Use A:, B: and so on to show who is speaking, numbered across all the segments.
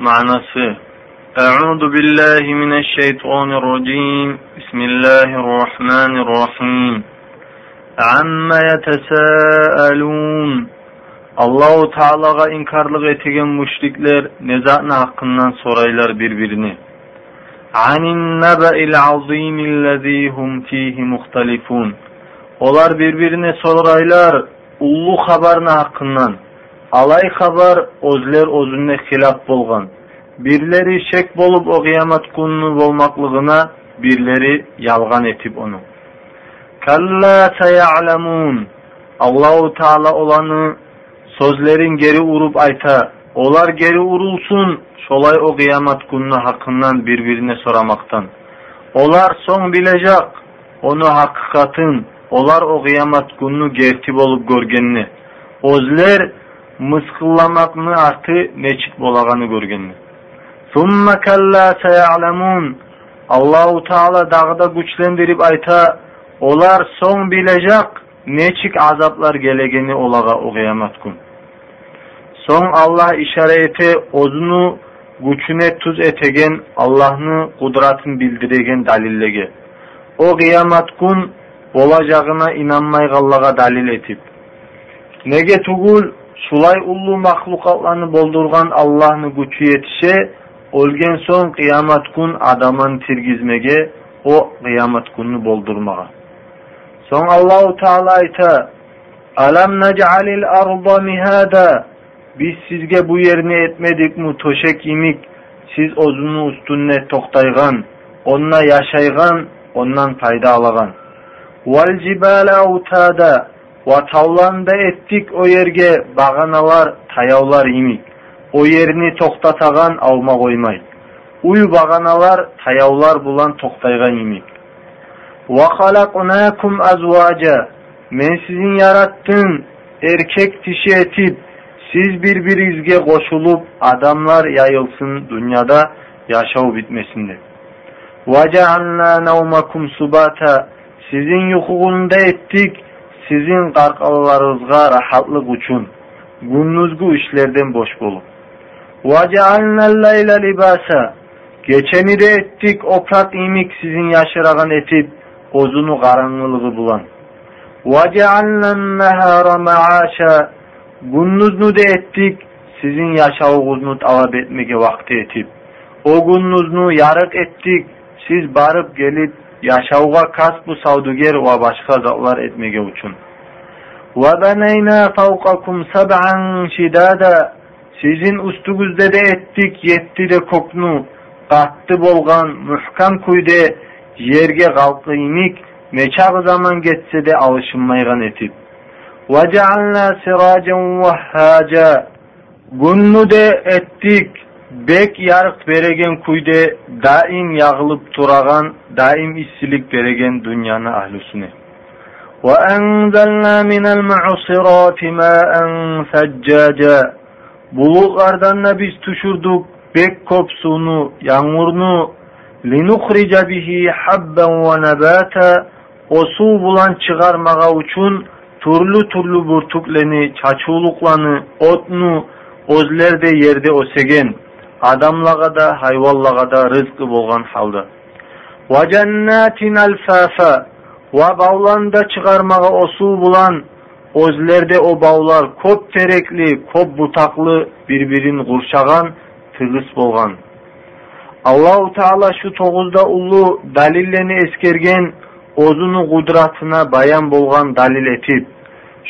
A: manası Euzu billahi mineşşeytanirracim Bismillahirrahmanirrahim Amma yetesâelûn Allahu Teala'ga inkarlık etigen müşrikler nezatna hakkından soraylar birbirini. Anin nebe'il azimillezî hum fihi muhtalifun. Olar birbirine soraylar ullu habarına hakkından. Alay habar özler özünne hilaf bolgan. Birleri şek bolup o kıyamet gününü bolmaklığına, birleri yalgan etip onu. Kalla seya'lemun. Allahu Teala olanı sözlerin geri urup ayta, olar geri urulsun, şolay o kıyamet gününü hakkından birbirine soramaktan. Olar son bilecek, onu hakikatin, olar o kıyamet gününü gertip olup görgenini. Özler мысқылламақны арты нечік болағаны көргенмін сумма калла саяламун. Аллау тағала дағы да айта олар соң билежак нечик азаплар келегени олага күн. соң аллах ете озуну күчүнө туз этеген аллахны кудуратын билдиреген далилдеги о күн болацағына инанмай аллага далил этип. Неге тугул Şulay ullu mahlukatlarını boldurgan Allah'ını güçü yetişe olgen son kıyamet gün adamın tirgizmege o kıyamet gününü boldurmaga. Son Allahu Teala ayta Alam nec'alil arda mihada biz sizge bu yerini etmedik mu toşek imik siz ozunu üstünne toktaygan onna yaşaygan ondan fayda alagan vel cibale autada ваталланда еттік о жерге бағаналар, таяулар имик. О жерини тоқтатаған алма коймайт. Уй бағаналар, таяулар бұлан тоқтайған имик. Вахалакунакум азважа мен сізін яраттым эркек тиши етіп сіз бір біріңізге қосылып адамлар яйылсын дүнияда жашоо наумакум деп сіздің уйкуңузда еттік, Sizin yukugunda ettik, sizin qarqalarınızga rahatlık uçun. Gündüzgü işlerden boş bolup. وَجَعَلْنَا اللَّيْلَ libasa Geçeni de ettik, oprak imik sizin yaşıragan etip, ozunu karanlığı bulan. وَجَعَلْنَا النَّهَارَ مَعَاشًا Gündüzünü de ettik, sizin yaşağınızı talep etmeye vakti etip. O gündüzünü yarık ettik, siz barıp gelip yaşauga kasbu savduger ve başka zatlar etmeye uçun. وَبَنَيْنَا فَوْقَكُمْ سَبْعًا شِدَادًا Sizin üstünüzde de ettik yetti de koknu, qattı bolgan, muhkam kuyde, yerge kalkıynik, meçak zaman geçse de alışınmaygan etip. وَجَعَلْنَا سِرَاجًا وَهَّاجًا Gününü de ettik, bek yarık beregen kuyde daim yağılıp turagan, daim issilik beregen dünyanı ahlüsüne. وَاَنْزَلْنَا مِنَ الْمُعْصِرَاتِ مَاءً ثَجَّاجًا Buluklardan biz tuşurduk bek kop sunu, yağmurunu, لِنُخْرِجَ بِهِ حَبًّا وَنَبَاتًا O su bulan çıkarmaga uçun, turlu turlu burtukleni, çaçuluklanı, otnu, özlerde yerde osegen, адамлаға да хайуанларға да рызқы болған халды. Уа бауланда шығармаға осу бұлан Өзлерде о баулар көп терекли көп бұтақлы бір бірін құршаған тығыз болған. Аллау тағала шу тоғызда ұлы дәлелені ескерген өзінің құдыратына баян болған далил етіп.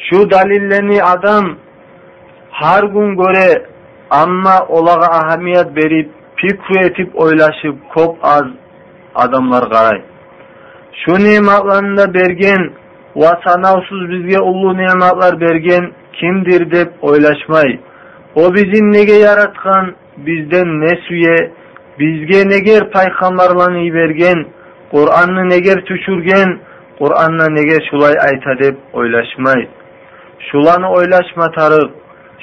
A: Шу дәлелені адам har gun көре, amma olaga ahamiyet berip, fikru etip oylaşıp kop az adamlar qaray. Şu nimetlarında bergen ve sanavsız bizge ulu nimetler bergen kimdir dep oylaşmay. O bizi nege yaratkan, bizden ne süye, bizge neger paykamlarlarını bergen, Kur'an'ı neger tüşürgen, Kur'an'la neger şulay ayta dep oylaşmay. Şulanı oylaşma tarık,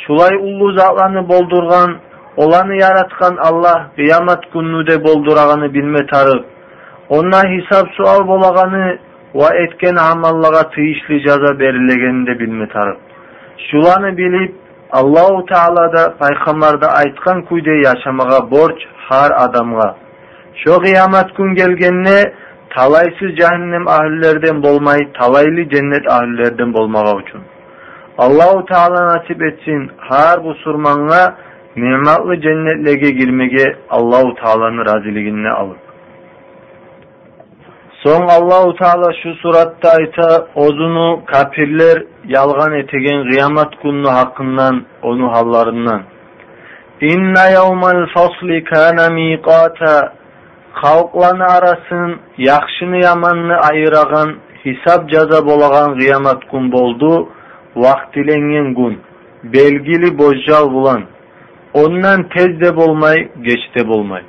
A: шулай улуу затларны болдурган оланы яраткан аллах кыямат күнүдө болдураганы билме тарып онна хисап суал болаганы ва эткен амалларга тийишлүү жаза берилегенин де билме тарып Шуланы билип аллаху таала да пайгамбар да айткан күйдөй жашамага борч хар адамга Шо кыямат күн келгенне талайсыз жаһаннам ахлилерден болмай талайлы жаннат ахлилерден болмага үчүн Allahu Taala nasib etsin har bu surmanga ne'matli jannatlarga girmege Allahu Taala'nın raziligiini alıp. Soң Allahu Taala şu suratta ayta ozunu kapirler yalgan etegen kıyamet günü hakkından onu hallarından. İnne yevmel fasli kana miqata халықланы арасын яқшыны яманны айыраған хисап жаза болаган кыямат күн болду вактиленген күн белгили божжал булан ондан тез де болмай кеч де болмай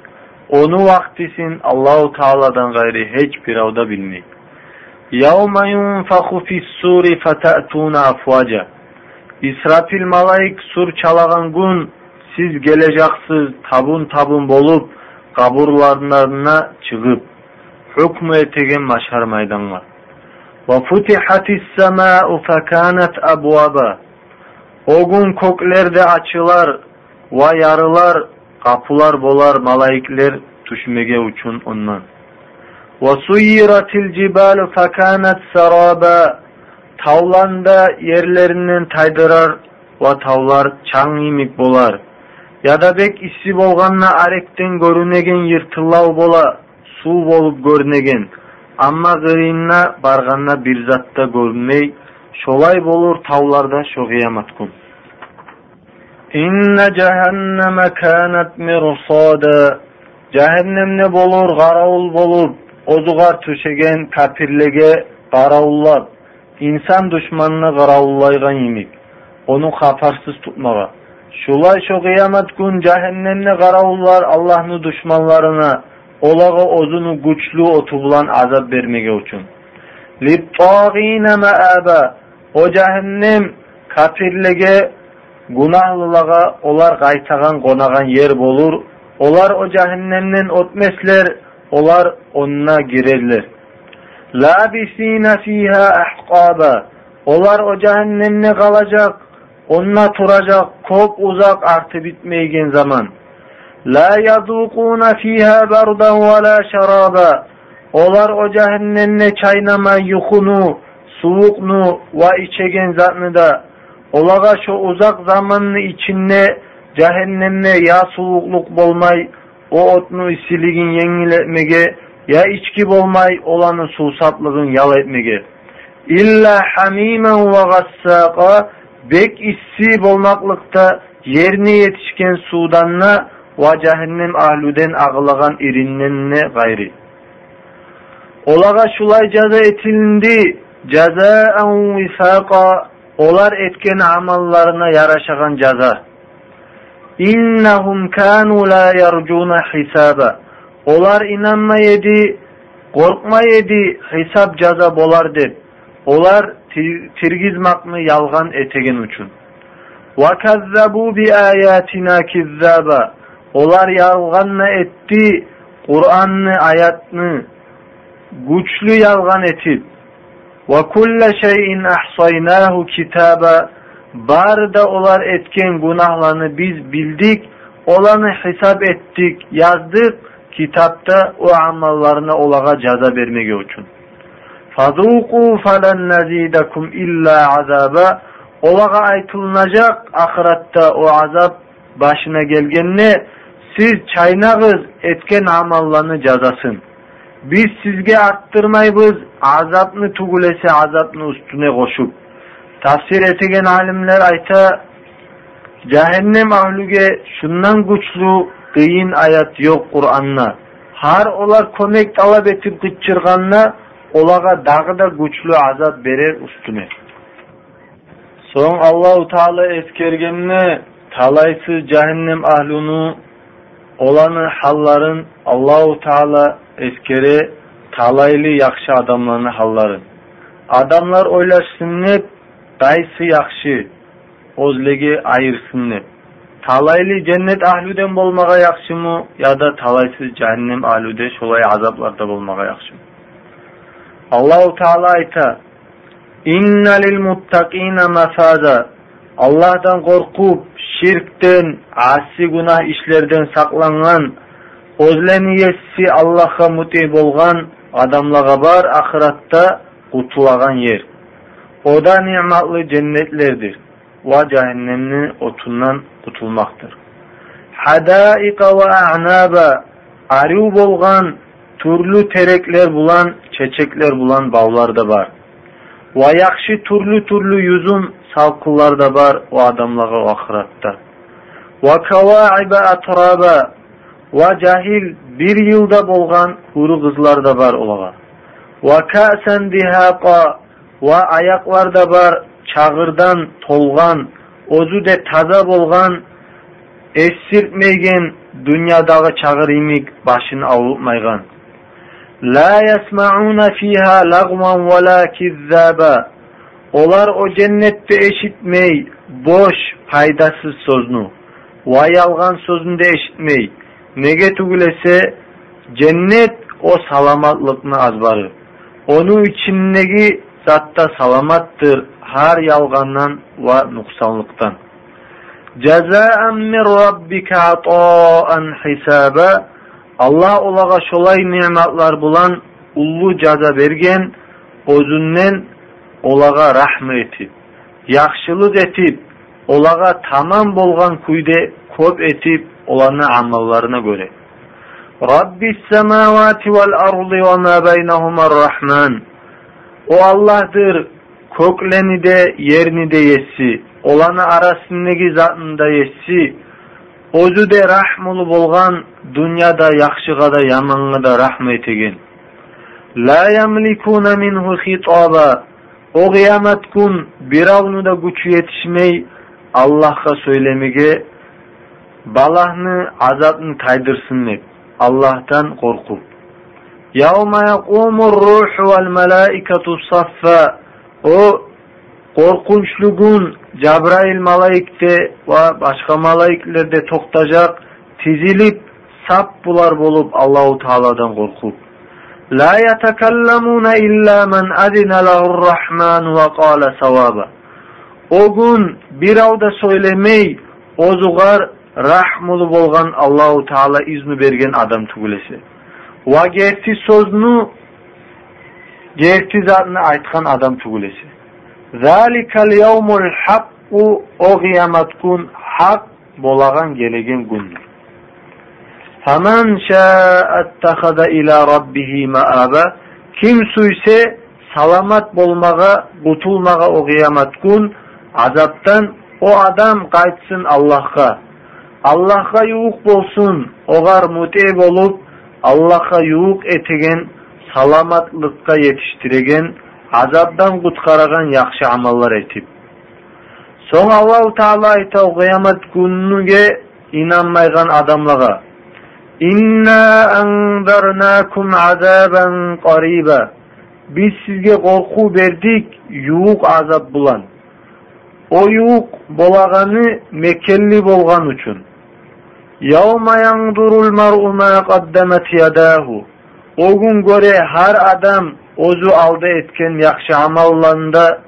A: onu vaktисин Allahu Teala'dan gayri hiçbir avda bilmey. Yavma yunfaku fis-suri fetatuna afvaca. İsrafil malaik sur çalagan gün siz geleceksiniz tabun tabun bolup kaburlarına çıkıp hükmü etegen maşar maydanlar. Abwaba. O gün köklerde açılar ve yarılar kapılar bolar malaikler düşmege uçun ondan. Ve suyiratil cibalu fekanet saraba. Tavlanda yerlerinden taydırar ve tavlar çaң imik bolar. Ya da bek isi bolganna arekten görünegen yırtıllav bola su bolup görünegen амма ғиринна барғанна бир затта көрінмей шолай болур тауларда шо күн. инна жаханнама канат мирсада жаханнамне болур караул болуп озуга түшеген капирлеге карауллап инсан душманына карауллайган имик ону хафарсыз тутмага шулай шо күн жаханнамне карауллар аллахны душманларына olaga ozunu güçlü otu bulan azap vermege üçün. Littağine me'aba o cehennem kafirlege günahlılaga olar kaytagan konagan yer bolur. Olar o cehennemden otmesler, olar onuna girerler. Labisine fiha ahqaba. Olar o cehennemne kalacak, Onunla turacak kop uzak artı bitmeygen zaman. Yadukuna fiha bardan ve la şaraba. Olar o cehennemne çaynama yukunu, soğuknu ve içegen zatını da. Olaga şu uzak zamanını içinde cehennemne ya soğukluk bolmay, o otnu isiligin yengiletmege, ya içki bolmay olanı susaplığın yal etmege. İlla hamimen ve gassaka, bek issi bolmaklıkta yerine yetişken sudanna ve cehennem ahluden ağlagan irinnenne gayri. Olaga şulay caza etilindi, cazaen visaqa, olar etken amallarına yaraşagan caza. İnnehum kanu la yarcuna hisaba. Olar inanma yedi, korkma yedi, hesap caza bolar deb. Olar tirgizmakni yalgan etegen uchun. Wa kazzabu bi Olar yalganni etdi Qur'onni ayatni güçlü yalgan etip ve kulle şeyin ahsaynahu kitaba barda olar etken günahlarını biz bildik olanı hesap ettik yazdık kitapta o amallarına olaga caza vermege üçün. Fazuku falan nazidakum illa azaba. Olaga aytılınacak ahiratta o azap başına gelgenne siz chaynag'iz etgan amallarni jazosin biz sizga arttirmaymiz azobni tugul esa azobni ustine qo'shib. Tafsir etgan olimlar ayta jahannam ahliga shundan kuchli qiyin ayat yo'q qur'onda. Har ular ko'mak talab etib g'ichchirg'anlar ularga dag'ida kuchli azob berar ustine so'ng allohu taolo eskerganni talaysiz jahannam ahlini olanı halların Allahu Taala eskere talaylı yakşı adamlarını halların. Adamlar oylaşsın hep dayısı yakşı ozlegi ayırsın hep. Talaylı cennet ahlüden bolmaga yakşı mı ya da talaysız cehennem ahlüde şolay azaplarda bolmaga yakşı mı? Allahu Teala ayta İnne lil muttaqina mafaza Korkup şirkten, asi günah işlerden saklangan, özleniyesi Allah'a muti bolgan adamlaga bar ahiratda kutulagan yer. O da nimatlı cennetlerdir. Va cehennemni otundan kutulmaktır. Hadaika ve a'naba arı bolgan türlü terekler bulan, çeçekler bulan bağlar da var уаяқшы түрлі түрлі юзум салқыларда бар у адамларға ақыратта айба атраба ва жахил бір йылда болған хуру қызларда бар олаға Ва ка дихақа уа ва аяқларда бар чағырдан толған өзі де таза болған әсіртмейген дүниядағы чағыр имек башын ауыртмайған Fiha lagman ve la kizzaba. Olar o cennette eşitmey boş, paydasız sözünü. Ve yalgan sözünü de eşitmey. Nege tugulese cennet o salamatlıkны azbarı. Onu içindeki zatta salamattır her yalgandan ve nuksanlıktan. Ceza'en min rabbika ata'an hisaba Allah olaga şolay nimetler bulan ullu caza bergen özünden olaga rahmet etip, yaxşılık etip, olaga tamam bolgan kuyde köp etip olanı amallarına göre. Rabbis semavati vel ardı ve ma beynehuma rahman. O Allah'tır kökleni de yerini de yesi, olanı arasındaki zatında yesi, өзі де рахмұлы болған дүнияда яқшыға да яманға да рахмет еген ла ямликуна минху хитаба. О қиямат күн бір ауны да күч жетішмей аллахқа сөйлемеге балахны азатын тайдырсын деп аллахтан қорқу. Яума омур руху вал малаикату саффа. О қорқыншлы күн Cebrail malaikte ve başka malaikler de toktacak, tizilip sap bular bolup Allahu Teala'dan korkup. La yatakallamuna illa men adina lehur rahman ve qala savaba. O gün bir avda söylemey, ozugar rahmulu bolgan Allahu Teala izni bergen adam tugulesi. Ve gerti sözünü gerti zatını aytkan adam tugulesi. Зәликәл яумул хакку о қиямат күн хак болаған келеген күн. Таман ша аттахада иля раббихи мааба ким суйсе саламат болмаға, құтылмаға о қиямат күн азаптан о адам қайтсын Аллахқа. Аллахқа юық болсын, оғар мүте болып, Аллахқа юық етеген саламатлыққа етіштіреген азабдан құтқарған яқшы амалар етіп. Соң Аллау Таала айтау қиямат күніне инанмайған адамларға «Инна андарнакум азабан қариба» Біз сізге қорқу бердік, юық азап бұлан. О юық болағаны мекелі болған үшін. «Яума яңдурул мару ма қаддамат ядаху» О күн көре, һәр адам ozu aldı etken yakşı amallarında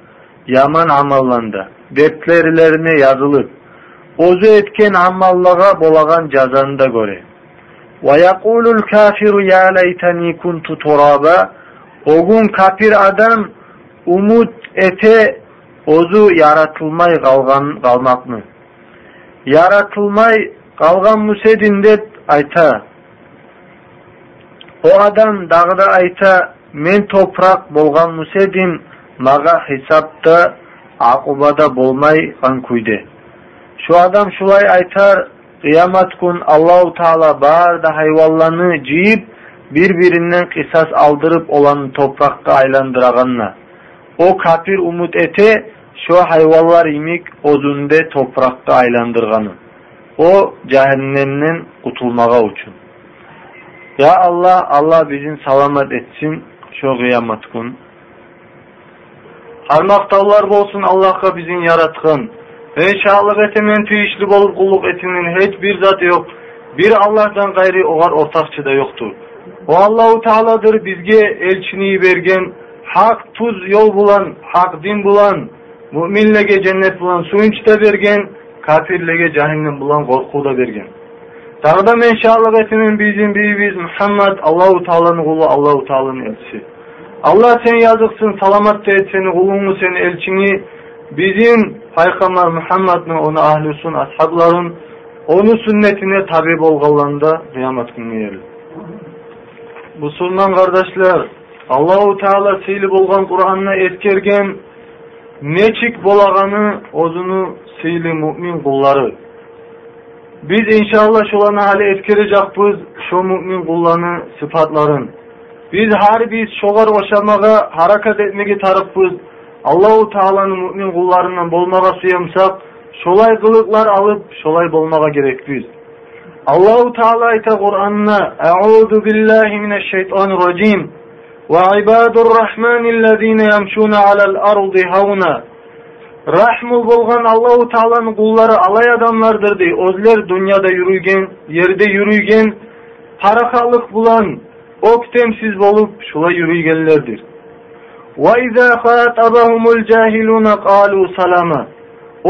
A: yaman amallarında deplerlerine yazılıp ozu etken amallığa bolagan cazanda göre. Ve yakulul kafiru ya leyteni kuntu turaba. O gün kafir adam umut ete ozu yaratılmay kalgan kalmak mı? Yaratılmay kalgan musedin de ayta. O adam dağda ayta men toprak bolgan musedin maga hesapta akubada bolmay kan kuyde. Şu adam şulay aytar kıyamet gün Allahu Teala da hayvallarını ciyip birbirinden kısas aldırıp olanı toprakka aylandıraganla. O kafir umut ete şu hayvallar imik ozunde toprakka aylandırganı. O cehennemden kutulmağa uçun. Ya Allah, Allah bizim salamet etsin şu kıyamet gün. Harmaktavlar bolsun Allah'a bizim yaratkın. Ve şahlık etimin tüyüşlü bolup kulluk etinin hiç bir zat yok. Bir Allah'tan gayri oğar ortakçı da yoktur. O Allahu Teala'dır bizge elçini bergen, hak tuz yol bulan, hak din bulan, Müminlege cennet bulan suyunç da bergen, kafirlege cehennem bulan korku da bergen. Dağda menşallık etimin bizim biyimiz Muhammed Allahu Teala'nın kulu Allahu Teala'nın elçisi. Allah sen yazıksın salamat et seni kulunu seni elçini bizim Peygamber Muhammed'in onu ahlüsün ashabların onu sünnetine tabi bolgalanda kıyamet günü yerli. Musulman kardeşler Allahu Teala seyli bolgan Kur'an'ına etkergen neçik bolağanı ozunu seyli mümin kulları. Biz inşallah şolarını hali etkirecekpiz şu mümin kullarını sıfatların. Biz har biz şogar oşamaga harakat etmegi tarıppiz. Allahu Teala'nın mümin kullarından bolmaga suyamsak, şolay kılıklar alıp şolay bolmaga gerek biz. Allahu Teala ayta Kur'an'na Euzu billahi mineşşeytanirracim ve ibadur rahmanillezine yemşuna alel ardı havna рахмы болған алла тағаланың құлдары алай адамдардыр дей өзілер дүнияда жүрген жерде жүрүйгөн таракалык булан октемсиз болып шулай жүрүйгөнлөрдүр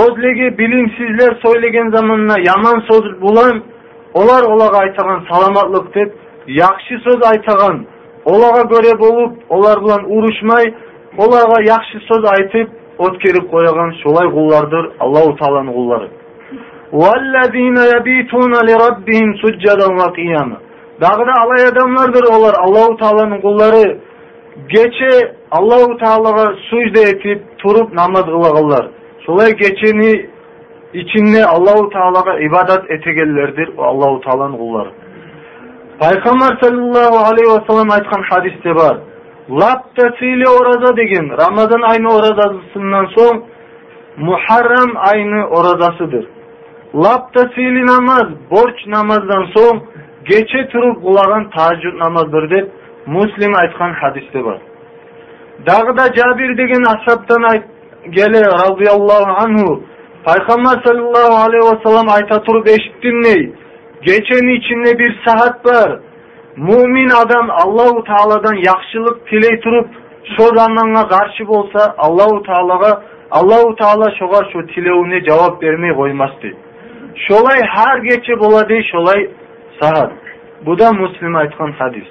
A: өзлеге білімсіздер сөйлеген заманына яман сөз бұлан олар олага айтаған саламатлык деп жакшы сөз айтаған олага көре болып олар бұлан ұрышмай оларға жакшы сөз айтып ot kerip koygan şolay kullardır Allahu Teala'nın kulları. Vallazina yabituna li rabbihim succadan ve kıyama. Dağda alay adamlardır onlar Allahu Teala'nın kulları. Geçe Allahu Teala'ga sucde etip turup namaz kılaganlar. Şolay geçeni içinde Allahu Teala'ga ibadet etegellerdir o Allahu Teala'nın kulları. Peygamber sallallahu aleyhi ve sellem aytkan hadiste var. Lap tesili orada degen Ramazan ayını oradasından son Muharrem ayını oradasıdır. Lap tesili namaz borç namazdan son geçe turup kulagan tahajjud namazdır deb Muslim aytkan hadiste var. Dağda Cabir degen ashabtan ayt gele radıyallahu anhu Peygamber sallallahu aleyhi ve sellem ayta turup eşittin ney? Geçen içinde bir saat var. мумин адам Аллаху тааладан жақсылық тілей тұрып сол жаманға қарсы болса аллау тағалаға аллау тағала шоға шо тілеуіне жауап бермей қоймас дейді шолай һәр кече бола шолай сағат Буда муслим айтқан хадис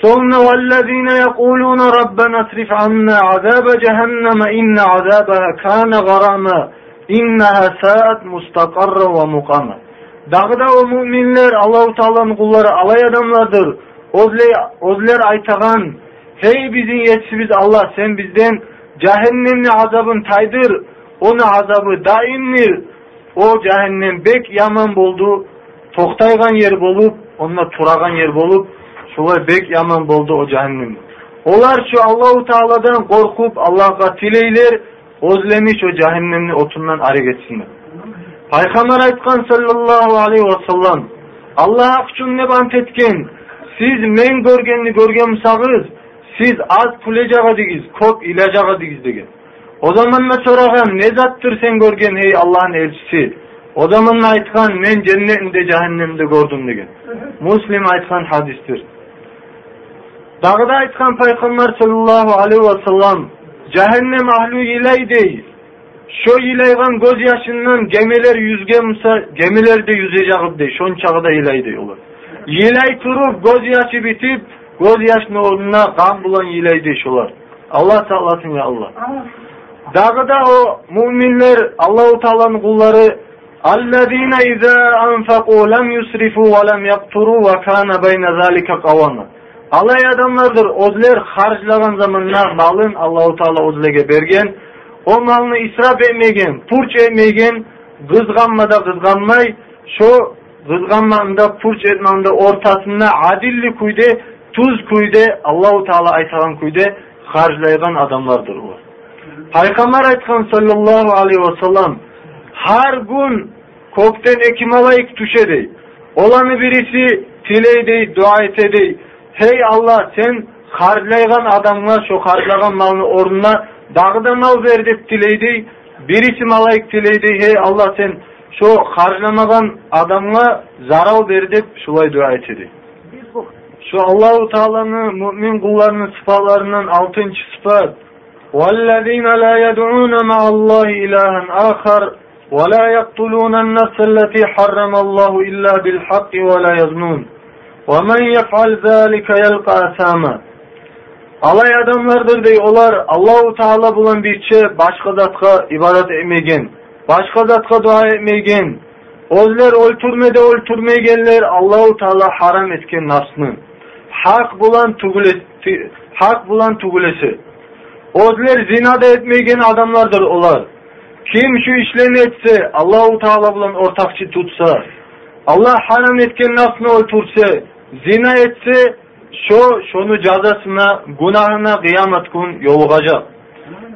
A: Сонна валлазина якулуна раббана сриф анна азаба джаһаннама инна азабаха кана гарама иннаха саат мустақарра ва муқама Dağda o müminler Allahu Teala'nın kulları alay adamlardır. Ozler, aytagan hey bizim yetişimiz Allah sen bizden cehennemli azabın taydır. Onu azabı daimdir. O cehennem bek yaman boldu. Toktaygan yer bolup, onunla turagan yer bolup, şolay bek yaman boldu o cehennem. Olar şu Allahu Teala'dan korkup Allah'a tileyler, ozlemiş o cehennemli otundan arı geçsinler. пайғамбар айтқан саллаллаху алейхи уассалам аллах үчүн деп ант эткен сиз мен көргенни көрген сагыз сиз аз кулежага дегіз, көп илажага дегіз деген o zaman ben sorarım ne zattır sen görgen hey Allah'ın elçisi? O zaman ben men cennetinde cehennemde gördüm degen. Muslim aytkan айтқан Peygamber sallallahu aleyhi ve cehennem iley. Şu ilaygan göz yaşından gemiler yüzgemse gemiler de yüzecek de şon çağda ilay diyorlar. Yilay turup göz yaşı bitip göz yaşının ornuna kan bulan yilay şolar. Allah sağlasın ya Allah. Dağda o müminler Allahu Teala'nın kulları اَلَّذ۪ينَ اِذَا أَنْفَقُوا لَمْ يُسْرِفُوا وَلَمْ يَقْتُرُوا وَكَانَ بَيْنَ ذَٰلِكَ قَوَامًا Alay adamlardır. Ozler harclagan zamanlar malın Allahu Teala ozlege bergen o malını israf etmegen, purç etmegen, kızganmada kızganmay, şu kızganmanda, purç etmanda ortasında adilli kuyde, tuz kuyde, Allahu Teala aytagan kuyde harclaygan adamlardır o. Peygamber aytkan sallallahu aleyhi ve sellem her gün kokten ekim alayık tuşedey. Olanı birisi tileydi, dua etedey. Hey Allah sen harclaygan adamlar şu harclagan malını ornuna dağda mal ver dep tileydi. Birisi malayık tileydi. Hey Allah sen şu harclamagan adamga zaral ver dep şulay dua etedi. Şu Allahu Teala'nın mümin kullarının sıfalarından altıncı sıfat والذين لا يدعون مع الله إلها آخر ولا يقتلون النفس التي حرم الله إلا بالحق ولا يزنون ومن يفعل ذلك يلقى أثاما Alay adamlardır dey olar Allahu Teala bulan birçe başka zatga ibadet etmegen, başka zatga dua etmegen, Ozlar öldürmede öldürmegenler Allahu Teala haram etken nafsını. Hak bulan tugulesi, hak bulan tugulesi. Ozlar zinada etmegen adamlardır olar. Kim şu işlerini etse, Allahu Teala bulan ortakçı tutsa, Allah haram etken nafsını öldürse, zina etse, şu şonu cazasına, günahına kıyamet gün yolugacak.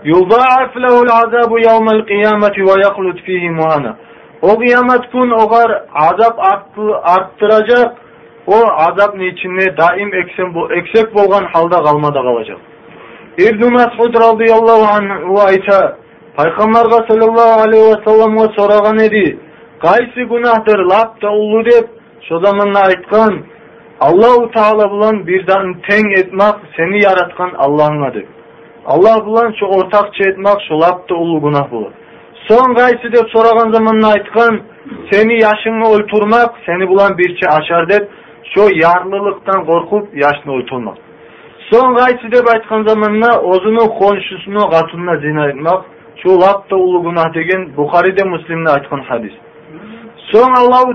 A: Yudâ'af lehul azabu yevmel kıyameti ve yaklut fihi muhana. O kıyamet gün ogar azap arttı, arttıracak. O azap içinde daim eksen, eksek bolgan halda kalmada kalacak. İbn Mas'ud radıyallahu anhu ayta Peygamberga sallallahu aleyhi ve sellem'e soragan edi. Qaysi günahdır lapta ulu dep, şu zamanla aytkan, Allahu Teala bulan birden teng etmek seni yaratkan Allah'ın adı. Allah bulan şu ortakça etmek şu lapta ulu günah bulur. Son qaysi dep soragan zamanla aytkan, seni yaşını öldürmek seni bulan birçe aşar dep, şu yarlılıktan korkup yaşını öldürmek. Son qaysi dep aytkan zamanla ozunu konşusunu katununa zina etmek, şu lapta günah degen Bukhari'de Müslim'de aytkan hadis. Son Allahu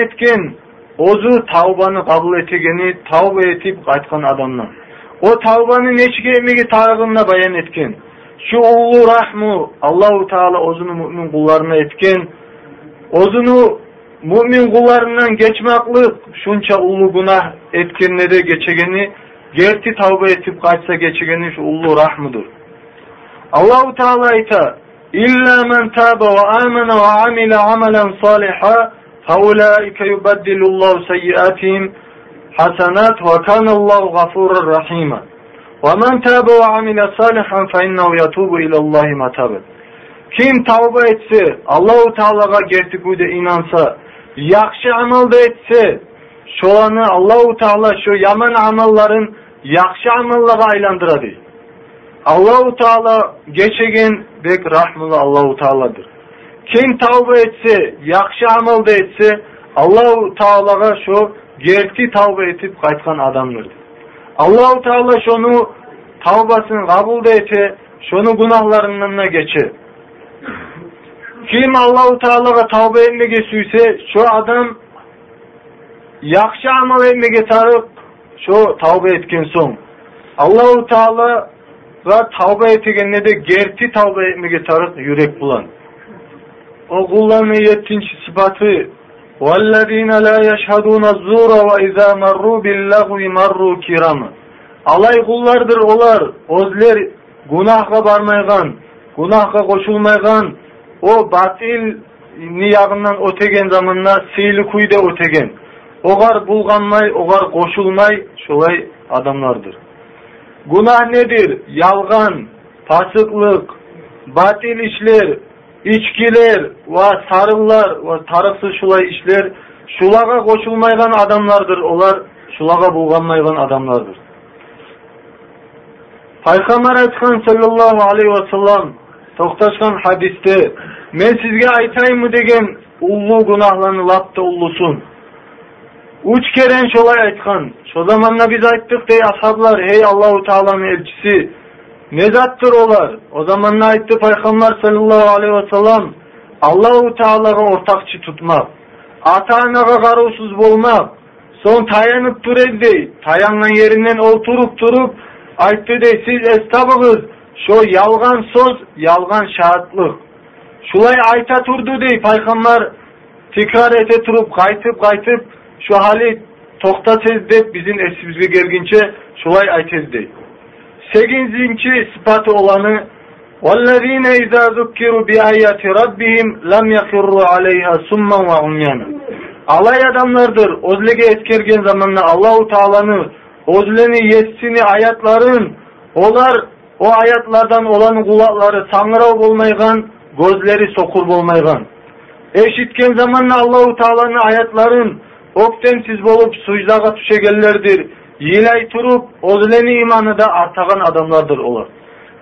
A: etken o'zi tavbani qabul etgani tavba etib qaytgan odamdan u tavbani nechiga emigi tarig'ini bayon etgan shu ulug' rahmu allohu taolo o'zini mo'min qullarini etgan o'zini mo'min qullaridan kechmoqlik shuncha ulug' gunoh etganlari kechagani gerti tavba etib qaytsa kechagani shu ulug' rahmidir allohu taolo aytadi فَاُولَٰئِكَ يُبَدِّلُ اللّٰهُ سَيِّئَاتِهِمْ حَسَنَاتٍ وَكَانَ اللّٰهُ غَفُورًا رَحِيمًا وَمَنْ تَابَ وَعَمِلَ صَالِحًا فَاِنَّهُ يَتُوبُ اِلَى اللّٰهِ مَتَابًا Kim tavba etse, Allahu Teala'ga gerçeküde inansa, yakşı amal da etse, şolanı Allahu Teala şu yaman amalların yakşı amallara aylandıradı. Allahu Teala geçegen bek rahmılı Allahu Teala'dır. Kim tavba etse, yakşı amal da etse, Allahu Teala'ga şu gerti tavba etip qaytkan adamdır. Allahu Teala şonu tavbasını kabul da ete, şonu günahlarından geçe. Kim Allahu Teala'ga tavba etmege süyse, şu adam yakşı amal etmege tarıp, şu tavba etken son. Allahu Teala ve tavba etegenne de gerti tavba etmege tarıp yürek bulan. O kulların yettinci sıfatı وَالَّذ۪ينَ لَا يَشْهَدُونَ الزُّورَ وَاِذَا مَرُّوا بِاللَّغْوِ مَرُّوا كِرَامًا Alay kullardır olar, ozler günahga barmaygan, günahga koşulmaygan, o batil niyagından ötegen zamanla seyli kuyda ötegen. Ogar bulganmay, ogar koşulmay, şolay adamlardır. Günah nedir? Yalgan, pasıklık, batil işler, içkiler ve sarıllar ve tarıksız şulay işler şulaga koşulmaygan adamlardır. Olar şulaga bulganmaygan adamlardır. Peygamber aytkan sallallahu aleyhi ve sellem toxtaşkan hadiste men sizge aytayım mı degen ullu günahlarını lapta ullusun. Üç keren şolay aytkan. Şu zamanla biz ayttık dey ashablar hey Allahu Teala'nın elçisi ne zattır olar? O zaman ne aytti Peygamber sallallahu aleyhi ve sellem? Allahu Teala'ga ortakçı tutmak. Ata-anaga bolmak. Son tayanıp dur dey. Tayangan yerinden oturup turup aytты dey siz estabıgız. Şu yalgan söz, yalgan şahatlık. Şulay ayta turdu dey Peygamber tekrar ete turup kaytıp kaytıp şu hali toktatez dep bizim esibizge gelgince şulay aytez dey Sekizinci sıfatı olanı وَالَّذ۪ينَ اِذَا ذُكِّرُوا بِآيَاتِ رَبِّهِمْ لَمْ يَخِرُّوا عَلَيْهَا سُمَّا وَعُمْيَانًا Alay adamlardır. Ozlege etkergen zamanla Allahu Teala'nı ozleni yetsini ayatların olar o ayatlardan olan kulakları sanırav bolmaygan gözleri sokur bolmaygan. Eşitken zamanla Allahu Teala'nın ayatların oktemsiz bolup sucdaga tüşegellerdir. Yilay turup ozleni imanı da artagan adamlardır olar.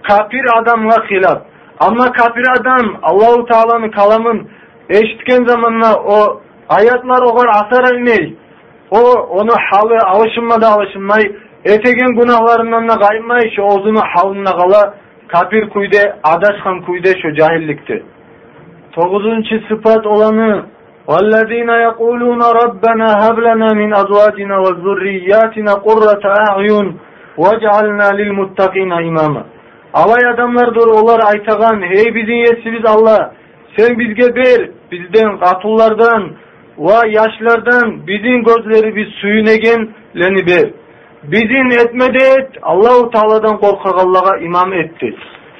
A: kafir adamga hilaf. Ama kafir adam Allahu Teala'nın kalamın eşitken zamanla o ayatlar o kadar asar etmey. O onu halı alışınmada alışınmay. Etegen günahlarından da kaymay şu ozunu halına kala kafir kuyde adaşkan kuyde şu cahillikti. Dokuzuncu sıfat olanı وَالَّذ۪ينَ يَقُولُونَ رَبَّنَا هَبْ لَنَا مِنْ أَزْوَاجِنَا وَذُرِّيَّاتِنَا قُرَّةَ أَعْيُنْ وَجْعَلْنَا لِلْمُتَّقِينَ إِمَامًا Alay adamlardır olar aytagan, hey bizim yesimiz Allah, sen bizge ber, bizden katullardan ve yaşlardan bizim gözleri biz suyun leni ber. Bizim etmede et, Allahu Teala'dan korkak Allah'a imam etti.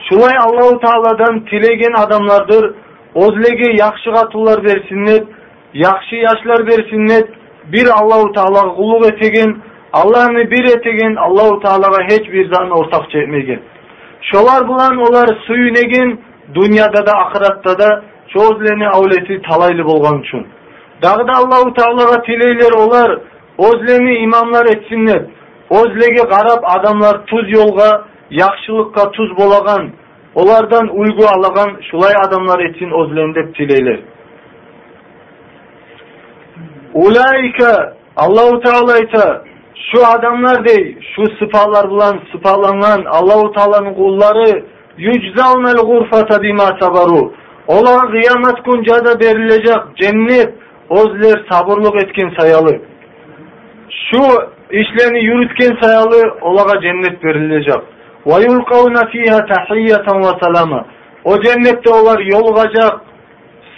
A: Şulay Allahu Teala'dan tilegen adamlardır, ozlege yakşı katullar versinler, яхшы яшлар берсиннет бір аллаху таалага кулук етеген, алланы бир етеген аллаху таалага эч бир заан ортак жемеген шолар булан олар сүйінеген, дунияда да акыратта да чоозлени аулеті талайлы болгон үчүн дагы да аллаху таалага тилейлер олар озлени имамдар этсиннет озлеге карап адамлар туз жолга жакшылыкка туз болаган олардан үлгү алаган шулай адамлар этсин озлен деп тилейлер Ulaika Allahu Teala ayta "Shu adamlar dey, şu sıfalar bulan sıfalangan Allahu Teala'nın kulları yüczavnel gurfata bima sabaru. Olar kıyamet güncada verilecek cennet ozler sabırlık etken sayalı. Şu işlerini yürütken sayalı olaga cennet verilecek. Ve yulkavna fiha tahiyyatan ve salama. O cennette olar yolgacak,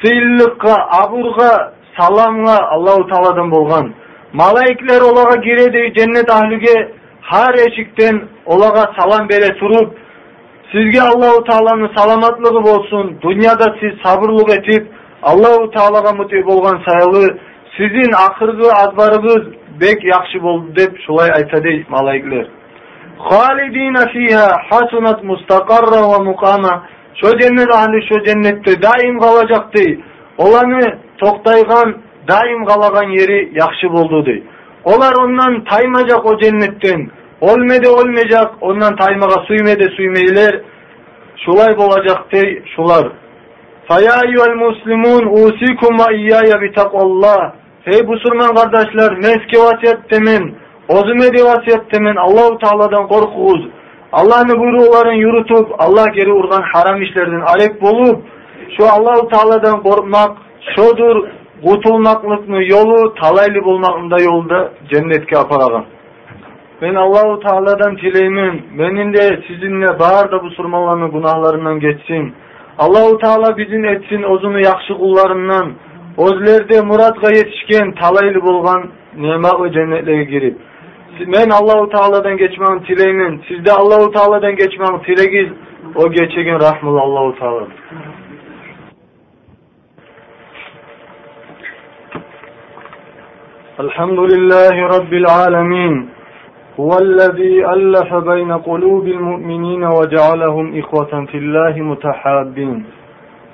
A: sıyıllıkka, aburga, саламыға Аллаху Тааладан болған. Малайкалар оларға кереді, кеннэта ахлиге һәр ешіктен оларға салам бере тұрып сізге Аллаху Тааладың саламатлығы болсын. Дүнияда сіз сабырлық етіп, Аллаху Таалаға мұти болған сайлы сіздің ақырғы адбарыңыз бек яхшы болды деп шулай айтады малайкалар. Халидина фиха хасунат мустақарра ва муқама. Шо жәннәт ахли шо даим қалacak. Оланы toktaygan daim kalagan yeri yakşı boldu dey. Olar ondan taymacak o cennetten. Olmede olmayacak ondan taymaga suymede suymeyler. Şulay bolacak dey şular. Faya eyyuhel muslimun usikum ve iyyaya bi takvallah. Hey busurman kardeşler meske vasiyet temin. Ozume de vasiyet temin. Allahu Teala'dan korkuz. Allah'ın buyruğların yürütüp Allah geri urgan haram işlerden alep bolup şu Allahu Teala'dan korkmak şodur Qutulmaqlıqны yolu talaylı bulmaqında yolda cennetke aparagan. Ben Allahu Teala'dan tileymin. Benim de sizinle bağır da bu surmalarının günahlarından geçsin. Allahu Teala bizim etsin ozunu yakşı kullarından. Ozlerde muratga yetişken talaylı bulgan nema ve cennetlere girip. Ben Allahu Teala'dan geçmem tileymin. Siz de Allahu Teala'dan geçmem tilegiz. O geçegen rahmul Allahu Teala. الحمد لله رب العالمين. هو الذي ألف بين قلوب المؤمنين وجعلهم إخوة في الله متحابين.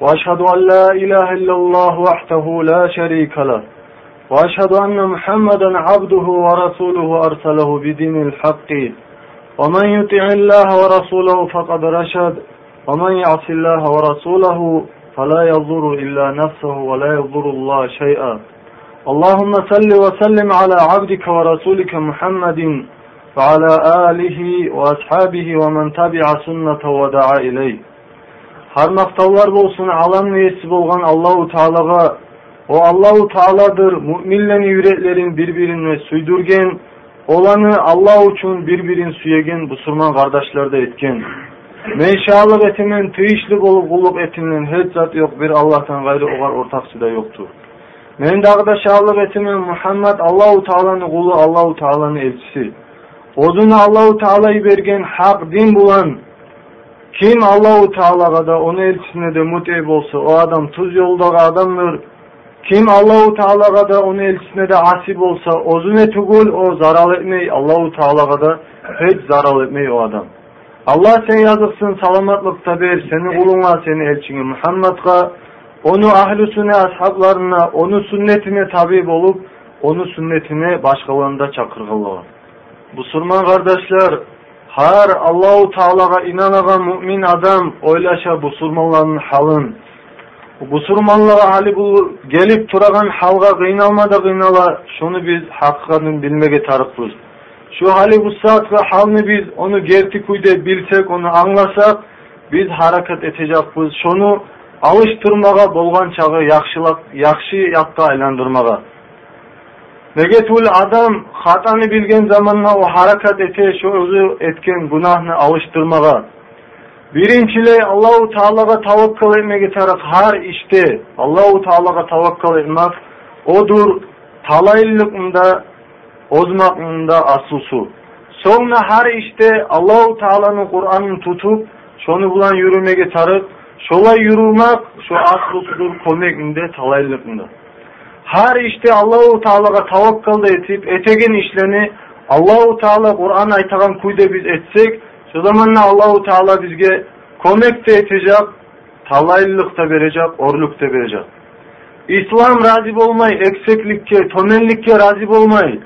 A: وأشهد أن لا إله إلا الله وحده لا شريك له. وأشهد أن محمدا عبده ورسوله أرسله بدين الحق. ومن يطع الله ورسوله فقد رشد. ومن يعص الله ورسوله فلا يضر إلا نفسه ولا يضر الله شيئا. اللهم صل وسلم على عبدك ورسولك محمد وعلى آله وأصحابه ومن تبع سنة ودعا إليه Har maqtavlar bolsun alam niyesi bolgan Allahu Teala'ga o Allahu Teala'dır müminlerin yüreklerin birbirine süydürgen olanı Allah için birbirin süyegen bu surman kardeşlerde etken. Meşalık etimin tıyışlı bolup kulluk etimin hiç zat yok bir Allah'tan gayrı oğar ortaksı da yoktur. Men dagda şahlık etimin Muhammed Allahu Teala'nın kulu Allahu Teala'nın elçisi. Oduna Allahu Teala'yı bergen hak din bulan kim Allahu Teala'ga da onu elçisine de muteyb olsa o adam tuz yoldağı adamdır. Kim Allahu Teala'ga da onu elçisine de asip olsa ozune tugul o zarar etmey Allahu Teala'ga da hiç zarar etmey o adam. Allah sen yazıksın salamatlıkta ber seni kuluna seni elçini Muhammed'a onu sünnet ashablarına, onu sünnetine tabi olup, onu sünnetine başkalarında çakırgılar. Bu surman kardeşler, Har Allahu Teala'ga inanagan mümin adam oylaşa busurmanların halın. Busurmanlığa hali bu gelip turagan halga kıynalmada kıynala şunu biz hakkının bilmege tarıkbız. Şu hali bu saat ve halını biz onu gerti kuyde bilsek, onu anlasak, biz hareket edecekbiz. Şunu alıştırmaga bolgan çağı yakşılak, yakşı yakka aylandırmaga. Negetul adam hatanı bilgen zamanla o hareket ete, şu özü etken günahını alıştırmaga. Birincili Allahu Teala'ga tavakkal etmege taraf her işte Allahu Teala'ga tavakkal etmek odur talaylıkında ozmakında asılsu. Sonra her işte Allahu Teala'nın Kur'an'ını tutup şonu bulan yürümege tarıp Şolay yürülmek, şu aslı tutur komekinde, talaylıkında. Her işte Allahu Teala'ga tavakkal da etip, etegen işlerini Allahu Teala Kur'an aytagan kuyda biz etsek, şu zamanla Allahu Teala bizge komek de etecek, talaylık da verecek, orluk da verecek. İslam razı olmay, ekseklikke, tomenlikke razı olmay.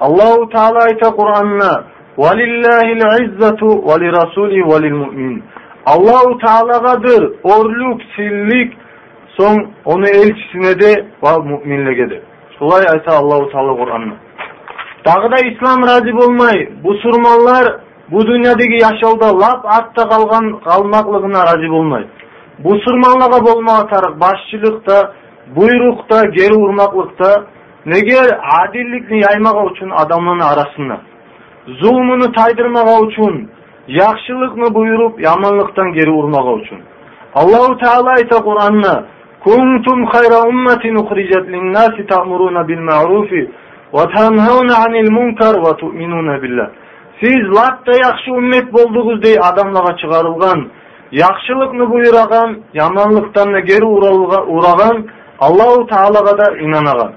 A: Allahu Teala ayta Kur'an'ına وَلِلَّهِ الْعِزَّةُ وَلِرَسُولِهِ وَلِلْمُؤْمِنِ Allahu Teala'gadır. Orluk, sillik son onu elçisine de va müminlere de. Şulay ayta Allahu Teala Kur'an'ın. Dağı da İslam razı olmay. Bu surmanlar bu dünyadaki yaşalda laf atta kalgan kalmaklığına razı olmay. Bu surmanlığa bolma atar başçılıkta, buyrukta, geri vurmaklıkta Неге әділдікті аймаға үшін адамның арасында? Зұлмыны тайдырмаға үшін, yaxşılıkны buyurup yamanlıktan geri urmağa üçün. Allahu Teala ayta Kur'an'na Kuntum hayra ummetin uhricet linnâsi ta'muruna bil ma'rufi ve tenhevne anil munkar ve tu'minuna billah. Siz latta yaxşı ümmet bolduğunuz dey adamlara çıkarılgan, yaxşılıkны buyuragan, yamanlıktan da geri uragan Allahu Teala'ga da inanagan.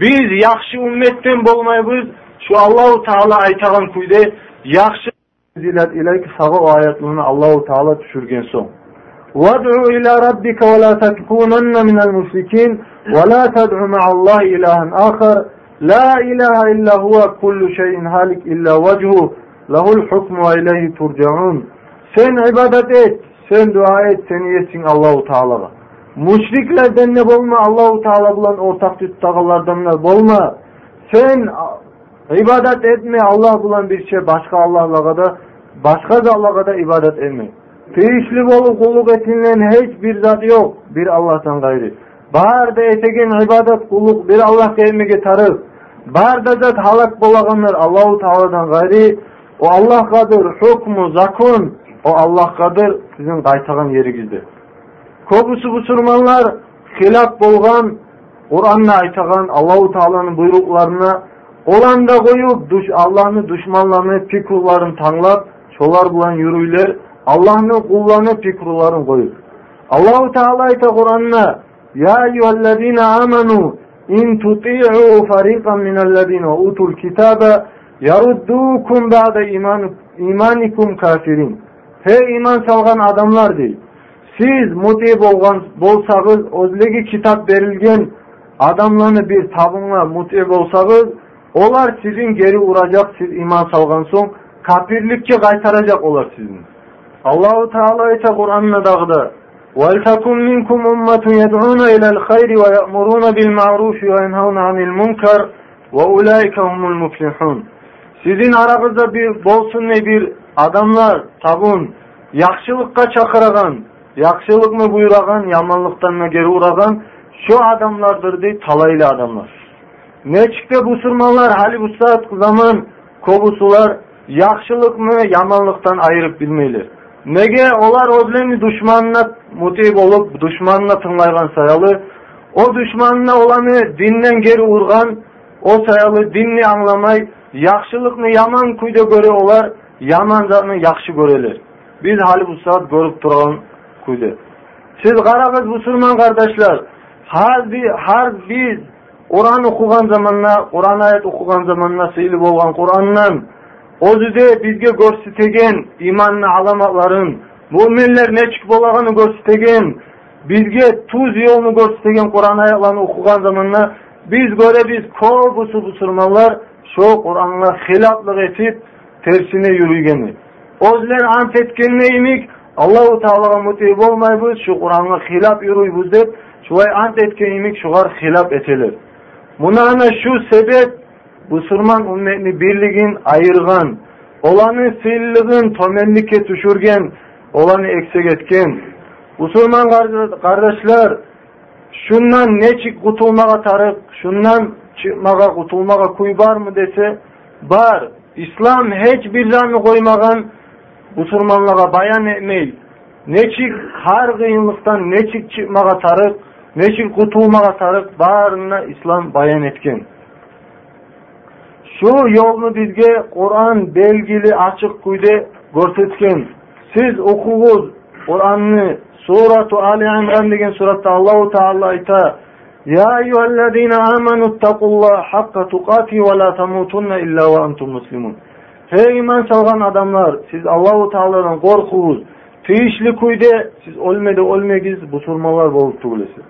A: Biz yaxşı ümmetten bolmayız, şu Allahu Teala aytagan kuyde yaxşı zilet ileyk sağı ayetlerini Allahu Teala düşürgen son. وَادْعُ إِلَى رَبِّكَ وَلَا تَكُونَنَّ مِنَ الْمُشْرِكِينَ وَلَا تَدْعُ مَعَ اللّٰهِ إِلَٰهًا آخَرَ لَا إِلَٰهَ إِلَّا هُوَ كُلُّ شَيْءٍ هَالِكٍ إِلَّا وَجْهُهُ لَهُ الْحُكْمُ وَإِلَيْهِ تُرْجَعُونَ Sen ibadet et, sen dua et, sen yesin Allahu Teala'ga. Müşriklerden ne bolma, Allahu Teala bulan ortak tuttağılardan ne bolma. Sen ibadet etme, Allah bulan bir şey başka Allah'la da başka da Allah'a da ibadet etme. Teyişli bolup kulluk etinlen hiçbir zat yok. Bir Allah'tan gayri. Barda etegen ibadet kulluk bir Allah gelmege tarıp. Barda zat halak bolağanlar Allahu Teala'dan gayri. O Allah kadır hukmu zakun. O Allah kadır sizin kaytagan yerigizde. Kobusu bu surmanlar hilaf bolgan Kur'an'la aytagan Allahu Teala'nın buyruklarına olan da duş Allah'ın düşmanlarını fikrlarını tanlap şolar bulan yürüyler Allah'ın kullanıp fikrlarını koyup. Allahu Teala ayta Kur'an'na Ya eyyühellezine amenu in tuti'u fariqan minellezine utul kitabe yaruddukum ba'de iman, imanikum kafirin. Hey iman salgan adamlar değil. Siz muti bolgan bolsagız, özlegi kitap verilgen adamlarını bir tabınla muti bolsagız, olar sizin geri uracak siz iman salgan son, kafirlikçe kaytaracak olar sizin. Allahu Teala ise Kur'an'da dağda وَلْتَكُمْ مِنْكُمْ أُمَّةٌ يَدْعُونَ إِلَى الْخَيْرِ وَيَأْمُرُونَ بِالْمَعْرُوفِ وَيَنْهَوْنَ عَنِ الْمُنْكَرِ وَاُولَٰئِكَ هُمُ الْمُفْلِحُونَ Sizin aranızda bir bolsun ne bir adamlar tabun, yakşılıkka çakıragan, yakşılık mı buyuragan, yamanlıktan mı geri uğragan, şu adamlardır değil, talaylı adamlar. Ne çıktı bu sırmalar, hali bu saat zaman kobusular, yakşılık mı yamanlıktan ayırıp bilmeyler. Nege olar özlemi düşmanına mutib olup düşmanına tınlaygan sayalı, o düşmanına olanı dinden geri urgan, o sayalı dinni anlamay, yakşılıkını yaman kuyda göre olar, yaman zatını yakşı göreler. Biz hali bu saat görüp duralım kuyda. Siz karagız Müslüman kardeşler, har, bir, har biz Құран оқыған заманна, Құран аят оқыған заманна сыйлы болған Құраннан өзіде бізге көрсетеген иманны аламатларын, мүмінлер нечік болағаны көрсетеген, бізге ту жолын көрсетеген Құран аятларын оқыған заманна біз көре біз көп ұсып ұсырмалар шо Құранға хилаплық етіп tersine ант Ozler ant etkenleyimik, тағалаға мүте болмайбыз olmaybız, құранға хилап жүрейбіз деп dep, ант еткен etkenimik şugar хилап etilir. Muna ana şu sebep Müslüman ümmetini birligin ayırgan, olanı sıyılligin tomenlikке düşürgen, olanı eksik etken. Müslüman kardeşler, şundan neçik kutulmaga tarık, şundan çıkmaga kutulmaga kuy var mı dese, var. İslam hiç bir zanı koymagan Müslümanlara bayan etmeyil. Neçik har kıyınlıktan neçik çıkmaga tarık, neçik kutulmaga tarık barına İslam bayan etken. Şu yolunu bizge Kur'an belgili açık kuyde görsetken. Siz okuyuz Kur'an'ı Suratu Ali İmran degen suratta Allahu Teala ayta Ya eyyühellezine amenu ittakullah hakka tukati ve la tamutunna illa ve antum muslimun. Hey iman salgan adamlar, siz Allahu Teala'dan korkuğuz. Tiyişli kuyde siz ölmedi ölmegiz busurmalar bolup tugulesiz.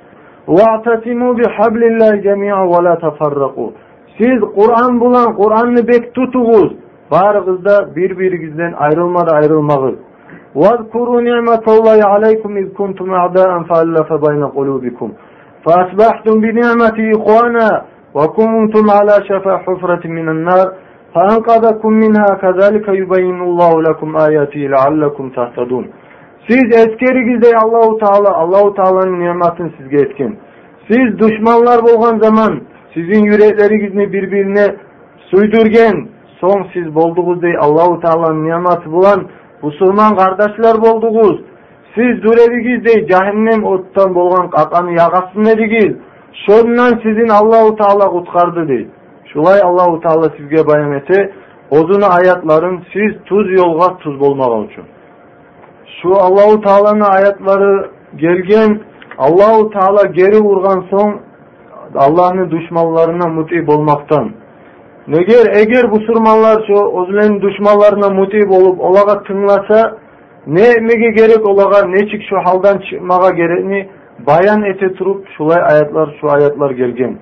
A: Wa'tasimu bihablillahi cemi'a ve la tafarraku. Siz Kur'an bulan, Kur'an'ı bek tutuğuz. Barıgızda birbirigizden ayrılmadı ayrılmağız. واذكروا نعمة الله عليكم إذ كنتم أعداء فألف بين قلوبكم فأصبحتم بنعمته إخوانا وكنتم على شفا حفرة من النار فأنقذكم منها كذلك يبين الله لكم آياته لعلكم تهتدون siz eskerigizde Allahu Teala Allahu Teala'nın nimetini sizge etkin. Siz düşmanlar bolgan zaman sizin yüreklerigizni birbirine suydurgen, son siz bolduğuz dey Allahu Teala'nın nimeti bulan Müslüman kardeşler bolduğuz. Siz dey cehennem ottan bolgan kakanı yagasın edigiz. Şondan sizin Allahu Teala kutkardı dey. Şulay Allahu Teala sizge bayan ete, ozunu ayatların siz tuz yolga tuz bolmagan üçün. Şu Allahu Teala'nın ayatları gelgen Allahu Teala geri vurgan son Allah'ın düşmanlarına mutib olmaktan. Neger eğer bu surmanlar şu özlerin düşmanlarına mutib olup olaga tınlasa ne emege gerek olaga ne çık şu haldan çıkmaga gerekni bayan ete turup şulay ayetler şu ayetler gelgen.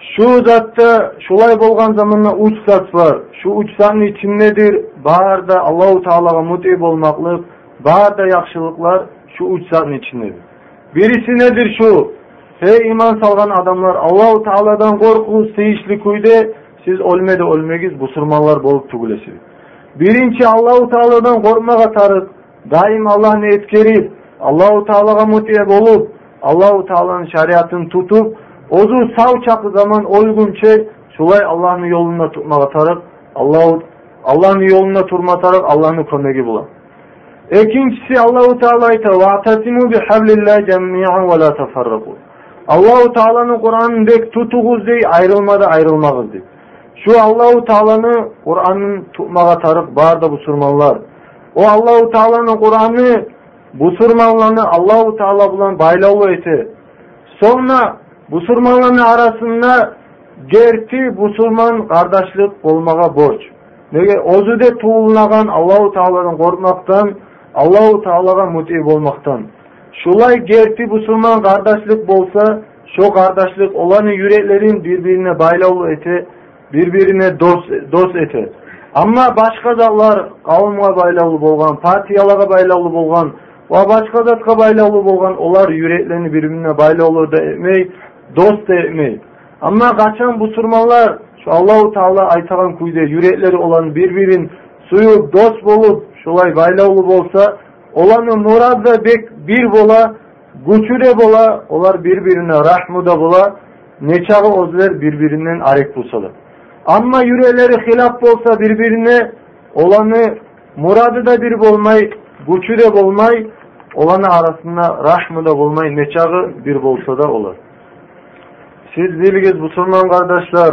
A: Şu zatta şulay bolgan zamanla uç zat var. Şu uç zatın içindedir. Bağırda Allahu Teala'ga mutib olmaklık, bağırda yakşılıklar şu uç zatın içindedir. Birisi nedir şu? Hey iman salgan adamlar Allahu Teala'dan korku seyişli kuyde siz ölmedi ölmegiz busurmanlar bolup tugulesiz. Birinci Allahu Teala'dan korkmaga tarık. Daim Allah'ını etkerip Allahu Teala'ga mutiye bolup Allahu Teala'nın şariatını tutup ozu sağ çakı zaman oygunçe şulay Allah'ın yolunda tutmaga tarık. Allahu Allah'ın yolunda turma tarık Allah'ın kömegi bulan. İkincisi Allahu Teala ayta: "Va'tasimu bihablillahi cemi'an ve la teferraku." Allahu Teala'nın Kur'an'ın bek tutuğuz dey, ayrılmadı ayrılmağız dey. Şu Allahu Teala'nı Kur'an'ın tutmağa tarık barda bu surmanlar. O Allahu Teala'nın Kur'an'ı bu surmanlarını Allahu Teala bulan baylalı eti. Sonra bu surmanların arasında gerti bu surman kardeşlik olmağa borç. Nege ozude tuğulnagan Allahu Teala'dan korkmaktan, Allahu Teala'ga mutib olmaktan. Şulay gerti Müslüman kardeşlik bolsa, şu kardeşlik olanı yüreklerin birbirine baylalı ete, birbirine dost, dost ete. Ama başka zatlar kavimga baylalı bolgan, partiyalara baylalı bolgan, ve başka zatga baylalı bolgan, olar yüreklerini birbirine baylalı da etmey, dost etmey. Ama kaçan bu surmanlar, şu Allahu Teala aytagan kuyda yürekleri olan birbirin suyu dost bolup, şulay baylalı bolsa, olanı murad ve bek bir bola, güçüre bola, olar birbirine rahmuda bola, neçağı ozler birbirinden arek bulsalar. Ama yüreleri hilaf bolsa birbirine olanı muradı da bir bolmay, güçü de bolmay, olanı arasında rahmı da bolmay, neçağı bir bolsa da olur. siz bilgiz musulmon qardoshlar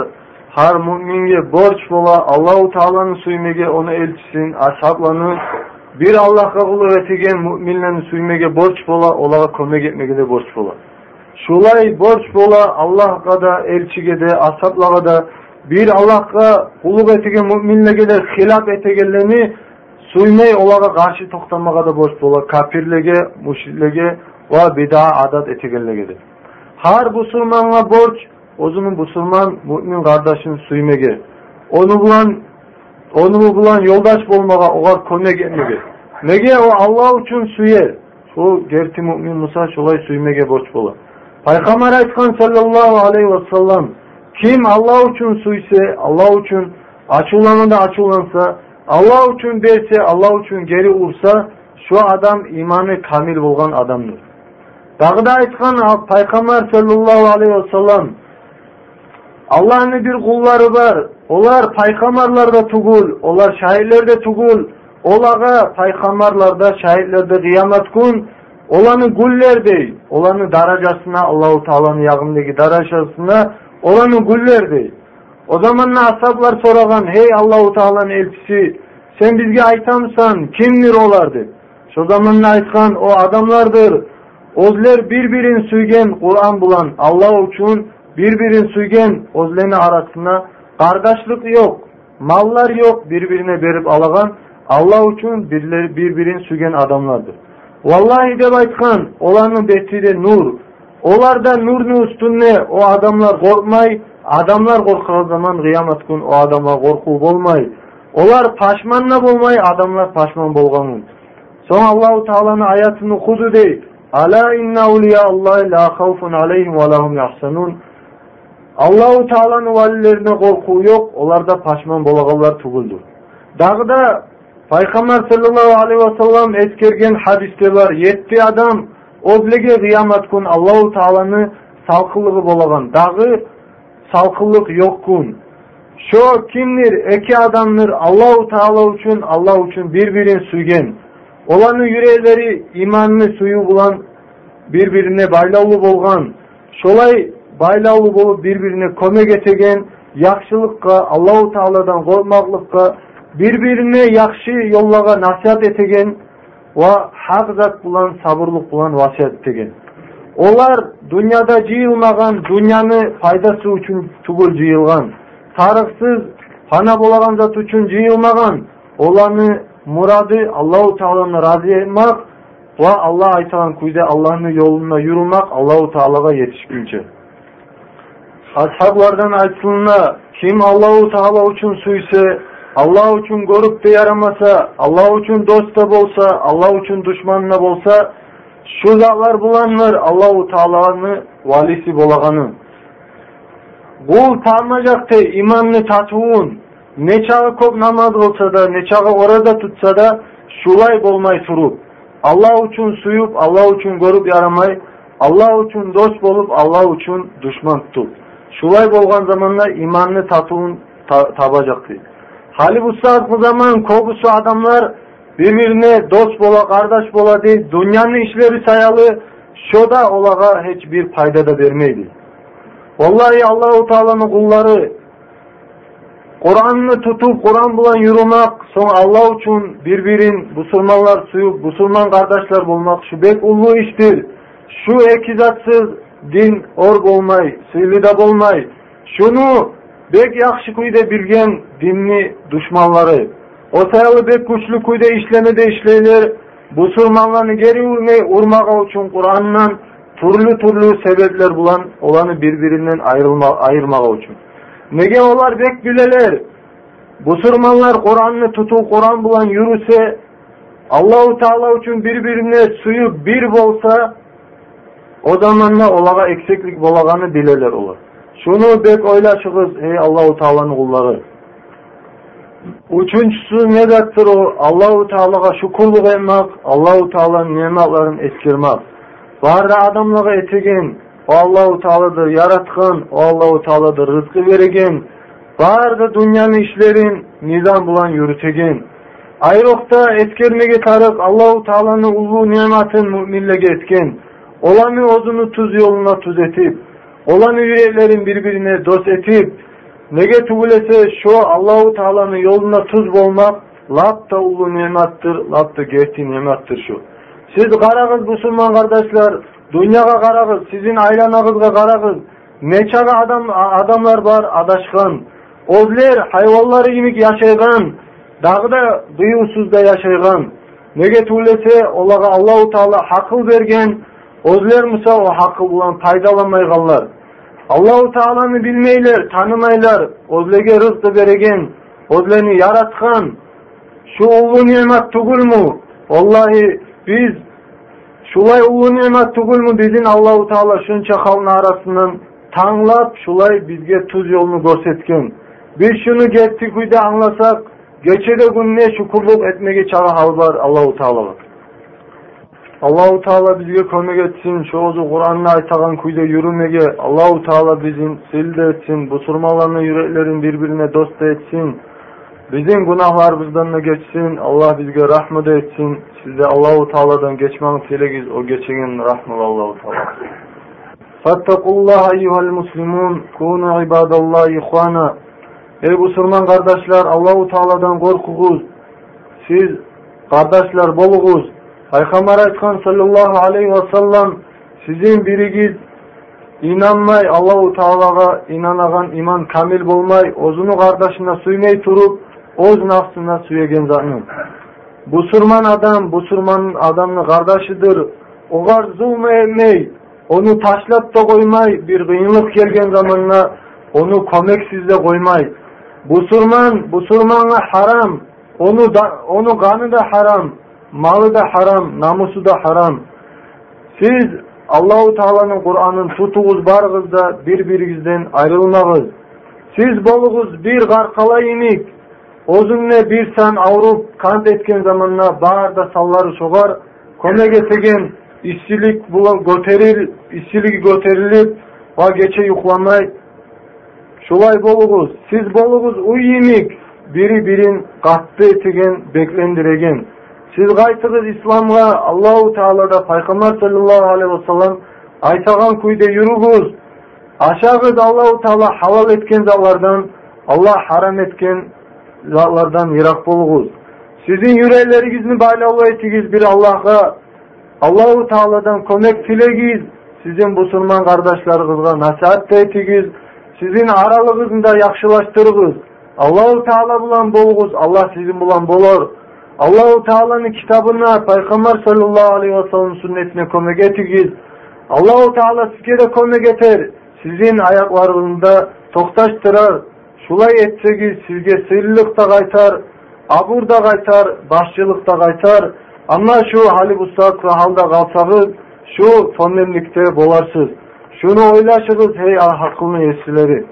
A: har mo'minga borc bo'la allohu taoloni suymiga uni elçisin ashoblarni bir allohga qulluq etigan mo'minlarni suymiga borc bo'la ularga ko'mak etmagiga borç bula şulay borç bula allohga da elçige de ashoblarga da bir allohga qulluq etigen mo'minlarga da xilof etganlarni suymay ularga qarshi to'xtamaga da borc bo'la kafirlarga mushriklarga va bida adat etganlarga Har busurmanga borç, o zaman busurman mümin kardeşin suymege. Onu bulan
B: onu bulan yoldaş bolmaga ogar kömek etmege. Nege o Allah üçün suye. O gerti mümin Musa şolay suymege borç bola. Peygamber aytkan sallallahu aleyhi ve sellem kim Allah üçün suyse, Allah üçün açılanında açılansa, Allah üçün berse, Allah üçün geri ursa, şu adam imanı kamil bolgan adamdır. Dağda aytkan Peygamber sallallahu aleyhi ve sellem Allah'ın bir kulları var. Olar paykamarlarda tugul, olar şahillerde tugul. Olaga paykamarlarda, şahitlerde kıyamet kun, olanı guller dey. Olanı daracasına, Allahu Teala'nın yağındaki daracasına, olanı guller dey. O zaman ne ashablar soragan, hey Allahu Teala'nın elçisi, sen bizge aytamsan kimdir olardı? Şu zaman ne aytkan, o adamlardır. Ozler birbirin suygen Kur'an bulan Allah için birbirin suygen ozleni arasında kardeşlik yok. Mallar yok birbirine berip alagan Allah için birleri birbirin suygen adamlardır. Vallahi de aytkan olanın betide nur. Olarda nurnu üstünne o adamlar korkmay. Adamlar korkan zaman kıyamet gün o adama korku bolmay. Olar paşmanla bolmay adamlar paşman bolganın. Son Allahu Teala'nın ayatını okudu deyip Ala inna awliya Allah la khawfun aleyhim ve lahum yahsanun. Allahu Teala'nın valilerine korku yok, onlarda paşman bolagalar tuguldur. Dağda Peygamber sallallahu aleyhi ve sellem etkergen hadiste var. Yetti adam oblege kıyamet kun Allahu Teala'nı salkılığı bolagan. Dağı salkılık yok kun. Şu kimdir? Eki adamdır Allahu Teala için Allah için birbirini suygen. Olanın yüreğleri imonni suyu bilan birbirine birina baylalу bo'lgan shulay baylavli bo'lib bir birina ko'mak etagan yaxshilikqa alloh taolodan qo'rmoqlia bir birini yaxshi yo'llarga nasiat egan va haq bulan bilan sabrlik bilan vaatgan olar dunyoda жiyilmagan dunyoni paydasi uchun tl жiyilgan tariхsiz паа bo'laн за uchun olanı muradı Allahu Teala'nı razı etmek ve Allah aytalan kuyda Allah'ın yoluna yürümek Allahu Teala'ga yetişkince. Ashablardan aytılına kim Allahu Teala için suysa, Allah için görüp de yaramasa, Allah için dost da bolsa, Allah için düşmanına bolsa, şu zatlar bulanlar Allahu Teala'nı valisi bolaganı. Kul tanımacaktı imanını tatuğun, ne çağı kop namaz olsa da, ne çağı orada tutsa da, şulay bolmay turup, Allah için suyup, Allah için görüp yaramay, Allah için dost bolup, Allah için düşman tutup. Şulay bolgan zamanla imanını tatuğun ta tabacaktı. Hali bu saat bu zaman kogusu adamlar birbirine dost bola, kardeş bola değil, dünyanın işleri sayalı, şoda olaga hiçbir payda da vermeydi. Vallahi Allahu Teala'nın kulları Kur'an'ını tutup Kur'an bulan yürümek, son Allah için birbirin Müslümanlar suyu, Müslüman kardeşler bulmak şu bek ulu iştir. Şu ekizatsız din or bolmay, sıylı da bolmay. Şunu bek yakşı kuyda bilgen dinli düşmanları. O sayalı bek güçlü kuyda işleme de işleyler. Müslümanlarını geri urmay, urmağa için Kur'an'dan türlü türlü sebepler bulan olanı birbirinden ayrılma, ayırmağa için. Nege olar bek bileler. Müslümanlar Kur'an'ını tutup Kur'an bulan yürüse Allahu Teala için birbirine suyu bir bolsa o zaman da olaga eksiklik bolaganı bileler olur. Şunu bek oylaşığız ey Allahu Teala'nın kulları. Üçüncüsü nedatır o? Allahu Teala'ga şukurluk etmek, Allahu Teala'nın nimetlerini eskirmek. Var da adamlığa etegen, o Allahu Teala'dır yaratkan, o Allahu Teala'dır rızkı veregen. Var da dünyanın işlerin nizam bulan yürütegen. Ayrıkta etkermege tarık Allahu Teala'nın ulu nimetin müminlege etken. Olanı ozunu tuz yoluna tuz etip, olanı yüreklerin birbirine dost etip, nege tugulese şu Allahu Teala'nın yoluna tuz bolmak, lap da ulu nimettir, lap da gerti nimettir şu. Siz karagız Müslüman kardeşler, dünyaya karagız, sizin aylanağızga karagız, neçaga adam adamlar var adaşkan, ozler hayvanları imik yaşaygan, dağda duyusuzda yaşaygan, nege tugulese olaga Allahu Teala akıl bergen, Ozler Musa o hakkı bulan faydalanmayganlar. Allahu Teala'nı bilmeyler, tanımaylar. Ozlege rızkı beregen. Ozleni yaratkan şu ulu nimet tugul Vallahi biz şulay ulu nimet tugul Bizin Allahu Teala şunça halın arasından tanlap şulay bizge tuz yolunu görsetken. Biz şunu gettik uyda anlasak geçede gün ne şukurluk etmege çara hal var Allahu Teala. Allahu Teala bizge kömek etsin. Şoğuzu Kur'an'la aytagan kuyda yürümege Allahu Teala bizim silde etsin. Bu surmalarını yüreklerin birbirine dost etsin. Bizim günahlarımızdan da geçsin. Allah bizge rahmet etsin. Sizde Allahu Teala'dan geçmeni tilegiz. O geçen rahmet Allahu Teala. Fattakullah eyyuhel muslimun. Kunu ibadallah ihvana. Ey Müslüman kardeşler Allahu Teala'dan korkuguz. Siz kardeşler boluguz. Peygamber aytkan sallallahu aleyhi ve sellem sizin birigiz inanmay Allahu Teala'ga inanagan iman kamil bolmay ozunu kardeşine suymay turup oz nafsına suyegen zatın. Busurman adam busurmanın adamını kardeşidir. Ogar zulm etmey, onu taşlap da koymay, bir kıyınlık gelgen zamanla onu komeksiz de koymay. Busurman, busurmana haram, onu da, onu kanı da haram, malı da haram, namusu da haram. Siz Allahu Teala'nın Kur'an'ın tutuğuz barğızda bir-birinizden ayrılmağız. Siz boluguz bir garkala inik, өзіңне бир сан ауырып қан еткен заманна бар да саллары согор көмек етеген ісілік бұл көтерір ісілігі көтеріліп ба кече ұйқыламай шулай болуғыз сіз болуғыз уйымик бири бирин катты тиген беклендиреген сиз кайсыгыз исламга аллаху таалада пайгамбар саллаллаху алейхи вассалам айтаган күйде юругуз ашагыз аллаху таала халал эткен заллардан аллах харам эткен zatlardan yirak boluguz. Sizin yürekleringizni bağlalı etigiz bir Allah'a Allahu Teala'dan kömek tilegiz. Sizin musulman kardeşlerinizga nasihat da etigiz. Sizin aralığınızda yaxşılaştırıgız. Allahu Teala bulan boluguz. Allah sizin bulan bolor. Allahu Teala'nın kitabına, Peygamber sallallahu aleyhi ve sellem sünnetine kömek etigiz. Allahu Teala sizge de kömek eter. Sizin ayaklarında toktaştırar. Şulay etsegiz sizge sığırlık da kaytar, abur da kaytar, başçılık da kaytar. Ama şu hali ve halda kalsağız, şu fonnemlikte bolarsız. Şunu oylaşırız hey hakkını yesileri.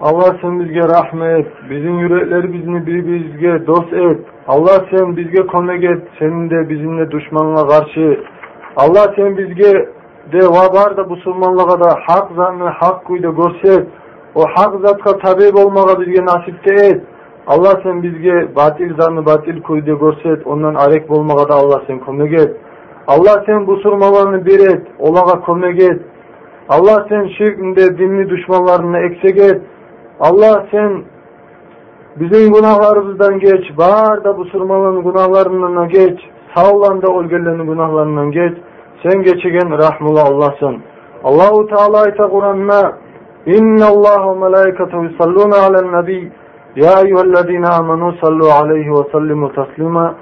B: Allah sen bizge rahmet, bizim yürekleri bizni birbirimizge dost et. Allah sen bizge kömek et, senin de bizimle düşmanla karşı. Allah sen bizge de var da musulmanlığa da hak zanı hak kuyda görset. o haq zatqa tabe bo'lmaga bizga nasibte et. Alloh sen bizga batil zanni batil ko'yda ko'rsat ondan arek bo'lmaga da сен sen ko'mak et. Alloh sen bu surmalarni beret olaga ko'mak et. Alloh sen shirkinde dinli düşmanlarını eksek et. Sen bizning gunohlarimizdan kech barda bu sen Allah ve melaiketu yusalluna alen nebi Ya eyyühellezine amenu sallu aleyhi ve sallimu taslima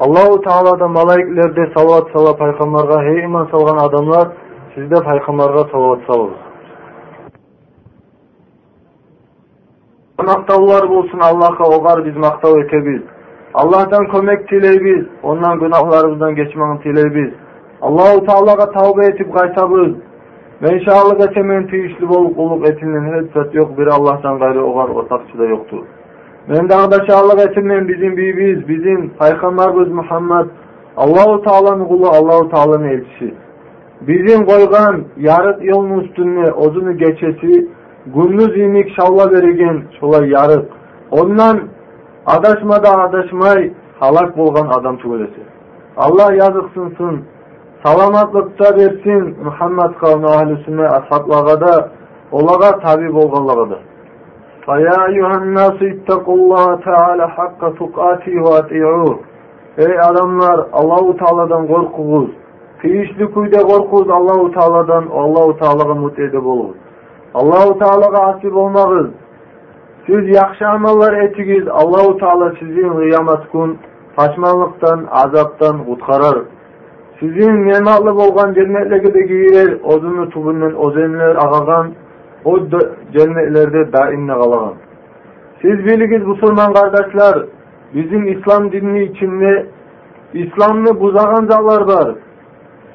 B: Allahu Teala da melaiklerde salavat sala peygamberga hey iman salgan adamlar sizde peygamberga salavat salın. Maktavlar bulsun Allah'a ogar biz maktav etebiz. Allah'tan kömek tileybiz. Ondan günahlarımızdan geçmeni tileybiz. Allahu Teala'ga tavbe etip kaytabız. Men şahlık etemen tiyişli bolup kuluk etinden hiç yok. Bir Allah'tan gayrı ogar ortakçı da yoktur. Men dağda şahlık etemen bizim bibiz, bizim Peygamberimiz Muhammed Allahu Teala'nın kulu, Allahu Teala'nın elçisi. Bizim koygan yarıt yolun üstüne ozunu geçesi gündüz inik şalla beregen şolay yarık. Ondan adaşmada adaşmay halak bolgan adam tügelesi. Allah yazıksınsın, salamatlıkta versin Muhammed kavmi ahlüsüne ashablaga da olaga tabi bolganlaga da. فَيَا اَيُّهَا النَّاسِ اتَّقُوا اللّٰهَ تَعَالَى حَقَّ تُقَاتِهِ وَاَطِعُوهُ Ey adamlar Allahu Teala'dan korkuguz. Tiyişli kuyda korkuguz Allahu Teala'dan Allahu Teala'ga mutedip oluguz. Allahu Teala'ga asip olmağız. Siz yaxşı amallar etigiz. Allahu Teala sizin kıyamet gün saçmalıktan, azaptan kutkarar. Sizin nematlı bolgan cennetlere de girer. Ozunu tubundan ozenler ağagan. O cennetlerde daimle kalagan. Siz biliniz Müslüman kardeşler, bizim İslam dinini içinde İslam'ını buzagan zatlar var.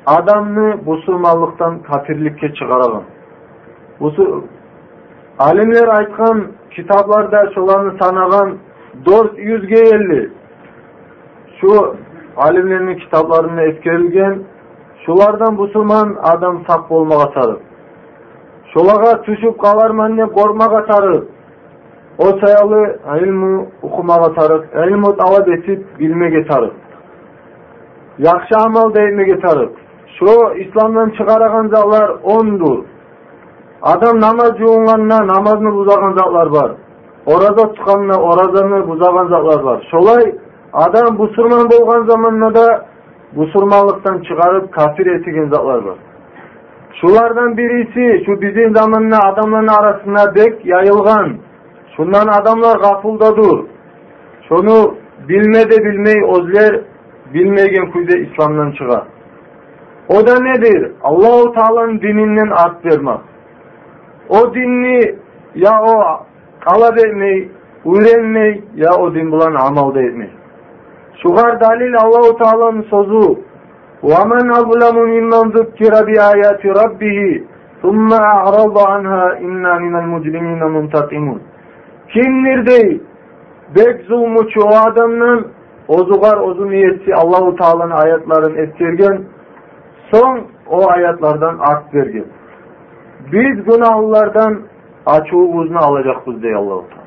B: Adamını Müslümanlıktan kafirlikке çıkaragan. Alimler aytkan kitaplarda şolarını sanagan 450 şu alimlerin kitaplarını etkilerken şulardan musulman adam sap olmağa sarıp şulağa tüşüp kalarman ne kormağa sarıp o sayalı ilmi okumağa sarıp ilmi talep etip bilmege sarıp yaxşı amal değmege sarıp şu İslam'dan çıkaragan zatlar ondur. Adam namaz yoğunlarına namazını buzagan zatlar var. Orada tutanına orazanı buzagan zatlar var. Şolay adam musulman bo'lgan zamonda musulmonlikdan chiqarib kafir etgan zotlar bor shulardan birisi shu bizim zamonda odamlarni arasında dek yayılgan shundan adamlar gafuldadur shuni bilme de bilmey o'zlar bilmeygen kuyda islomdan chiqar o da nedir allohu taolonun dininden art bermak o dinni ya o talab etmey öğrenmey ya o din bulan amalda etmey Şugar dalil Allahu Teala'nın sözü. وَمَنْ أَظْلَمُ مِمَّنْ ذُكِّرَ بِآيَاتِ رَبِّهِ ثُمَّ أَعْرَضَ عَنْهَا إِنَّا مِنَ الْمُجْرِمِينَ مُنْتَقِمُونَ Kimdir dey? Bek zulmuçu o adamdan ozugar ozu niyetsi Allahu Teala'nın ayetlerini eskergen son o ayetlerden art vergen. Biz günahlardan açığımızını alacakız diye Allah-u Teala.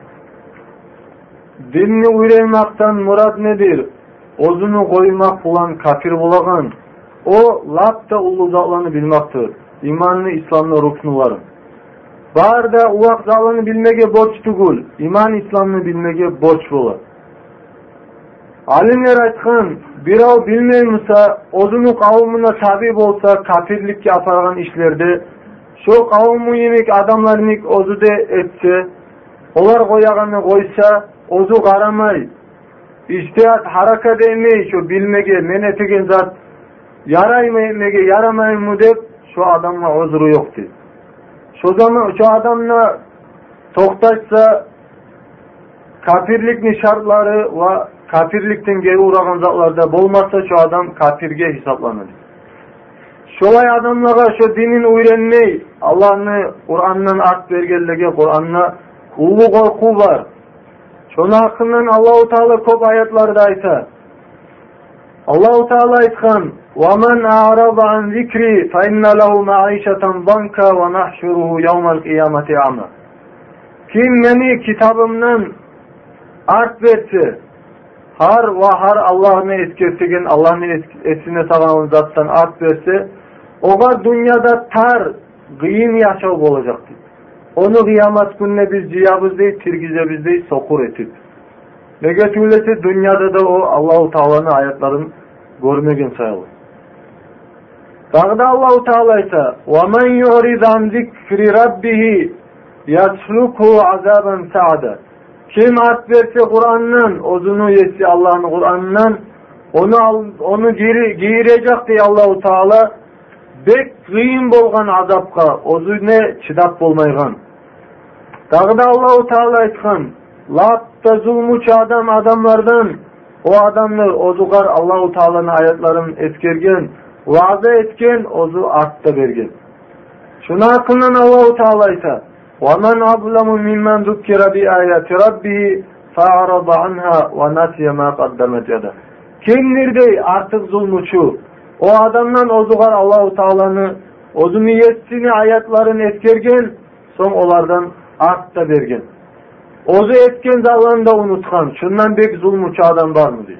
B: Dinni uyreymekten murat nedir? Ozunu koymak bulan kafir bulagan. O lapta ulu zatlarını bilmektir. İmanlı İslamlı ruknuların. Bar da uvak zatlarını bilmege borç tugul. İman İslamını bilmege borç bular. Alimler aytkan, bir av bilmeymişse, ozunu şu ozu karamay, İştihat haraka demey şu bilmege, men etegen zat, yaray mı etmege, yaramay mı dep, şu adamla ozuru yok deyip. Şu zaman şu adamla toktaşsa, kafirlikni şartları ve kafirlikten geri uğragan zatlarda bolmazsa şu adam kafirge hesaplanır. Şolay adamlara şu dinin öğrenmey, Allah'ını Kur'an'dan art bergenlege, Kur'an'na ulu korku var. Hakkından Allahu Teala kop ayetlarda ayta. Allahu Teala aytkan: "Ve men a'rada an zikri fe inne lehu ma'işeten danka ve nahşuruhu yevmel kıyameti ama." Kim meni kitabımdan art verse, har ve har Allah'ını eskertigen, Allah'ın esine sağlanan zattan art verse, Oga dünyada tar, gıyın yaşav olacak deyip. Onu kıyamet gününe biz ciyabız değil, tirgizemiz değil, sokur etip. Ve götürülesi dünyada da o Allahu Teala'nın ayetlerini görmegin sayılır. Dağda Allahu Teala ise وَمَنْ يُعْرِضْ عَنْ ذِكْرِ رَبِّهِ يَسْلُكُهُ عَذَابًا سَعَدًا Kim at verse Kur'an'dan, ozunu yetse Allah'ın Kur'an'dan, onu al, onu giri, giyirecek diye Allahu Teala bek kıyın bolgan azapka, ozu ne çidap bolmaygan. Dağda Allahu Teala aytgan: "Lat tazulmuç adam adamlardan o adamlar ozugar Allahu Teala'nın ayatlaryny etkergen, vaza etken ozu artda bergen." Şuna hakkından Allahu Teala ayta: "Vaman ablamu mimmen dukkira bi ayati rabbih fa'arada anha ve nasiya ma qaddamat yada." Kimdirdi artık zulmuçu? O adamdan ozugar Allahu Teala'nı ozu niyetini ayatlaryny etkergen, soň olardan ат берген. bergan еткен aytgan zamonda unutgan shundan bek zulm uchun odam bormi адамның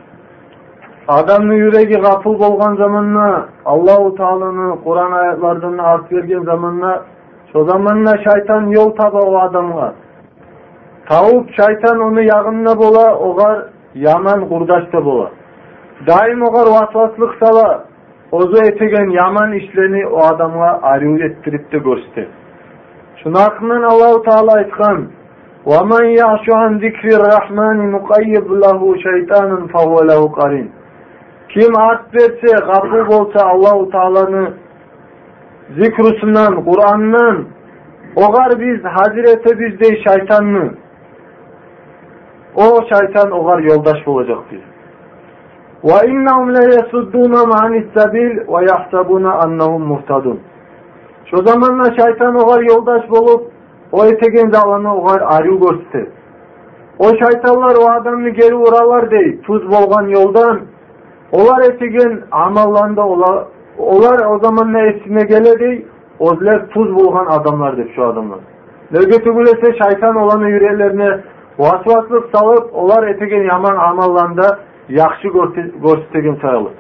B: odamni yuragi болған bo'lgan zamonda allohu құран qur'on oyatlarini берген bergan zamonda shu шайтан жол yo'l topadi u odamga tavib shayton uni yag'inda bo'la o'gar yaman qurdashda görste. Şuna hakkından Allahu Teala aytkan: "Ve men ya'şu an zikri rahmani muqayyid lahu şeytanun fehuve lehu qarin." Kim art verse, gafur bolsa Allahu Teala'nı zikrusundan, Kur'an'dan ogar biz Hazreti bizde şeytanını O şeytan oğar yoldaş olacak diyor. وَاِنَّهُمْ لَيَسُدُّونَ مَعَنِ السَّبِيلِ وَيَحْسَبُونَ أَنَّهُمْ مُهْتَدُونَ Şu zamanla şeytan oğar yoldaş bulup o etegen zalanı oğar arı görsütür. O şeytanlar o adamını geri vuralar dey, tuz bolgan yoldan. Olar etegen amallanda olar, olar o zaman ne esine gele dey, ozler tuz bolgan adamlardır şu adamlar. Nögeti bilese şeytan olanı yüreğlerine vasvaslık salıp, olar etegen yaman amallanda yaxşı görsetegen sayılır.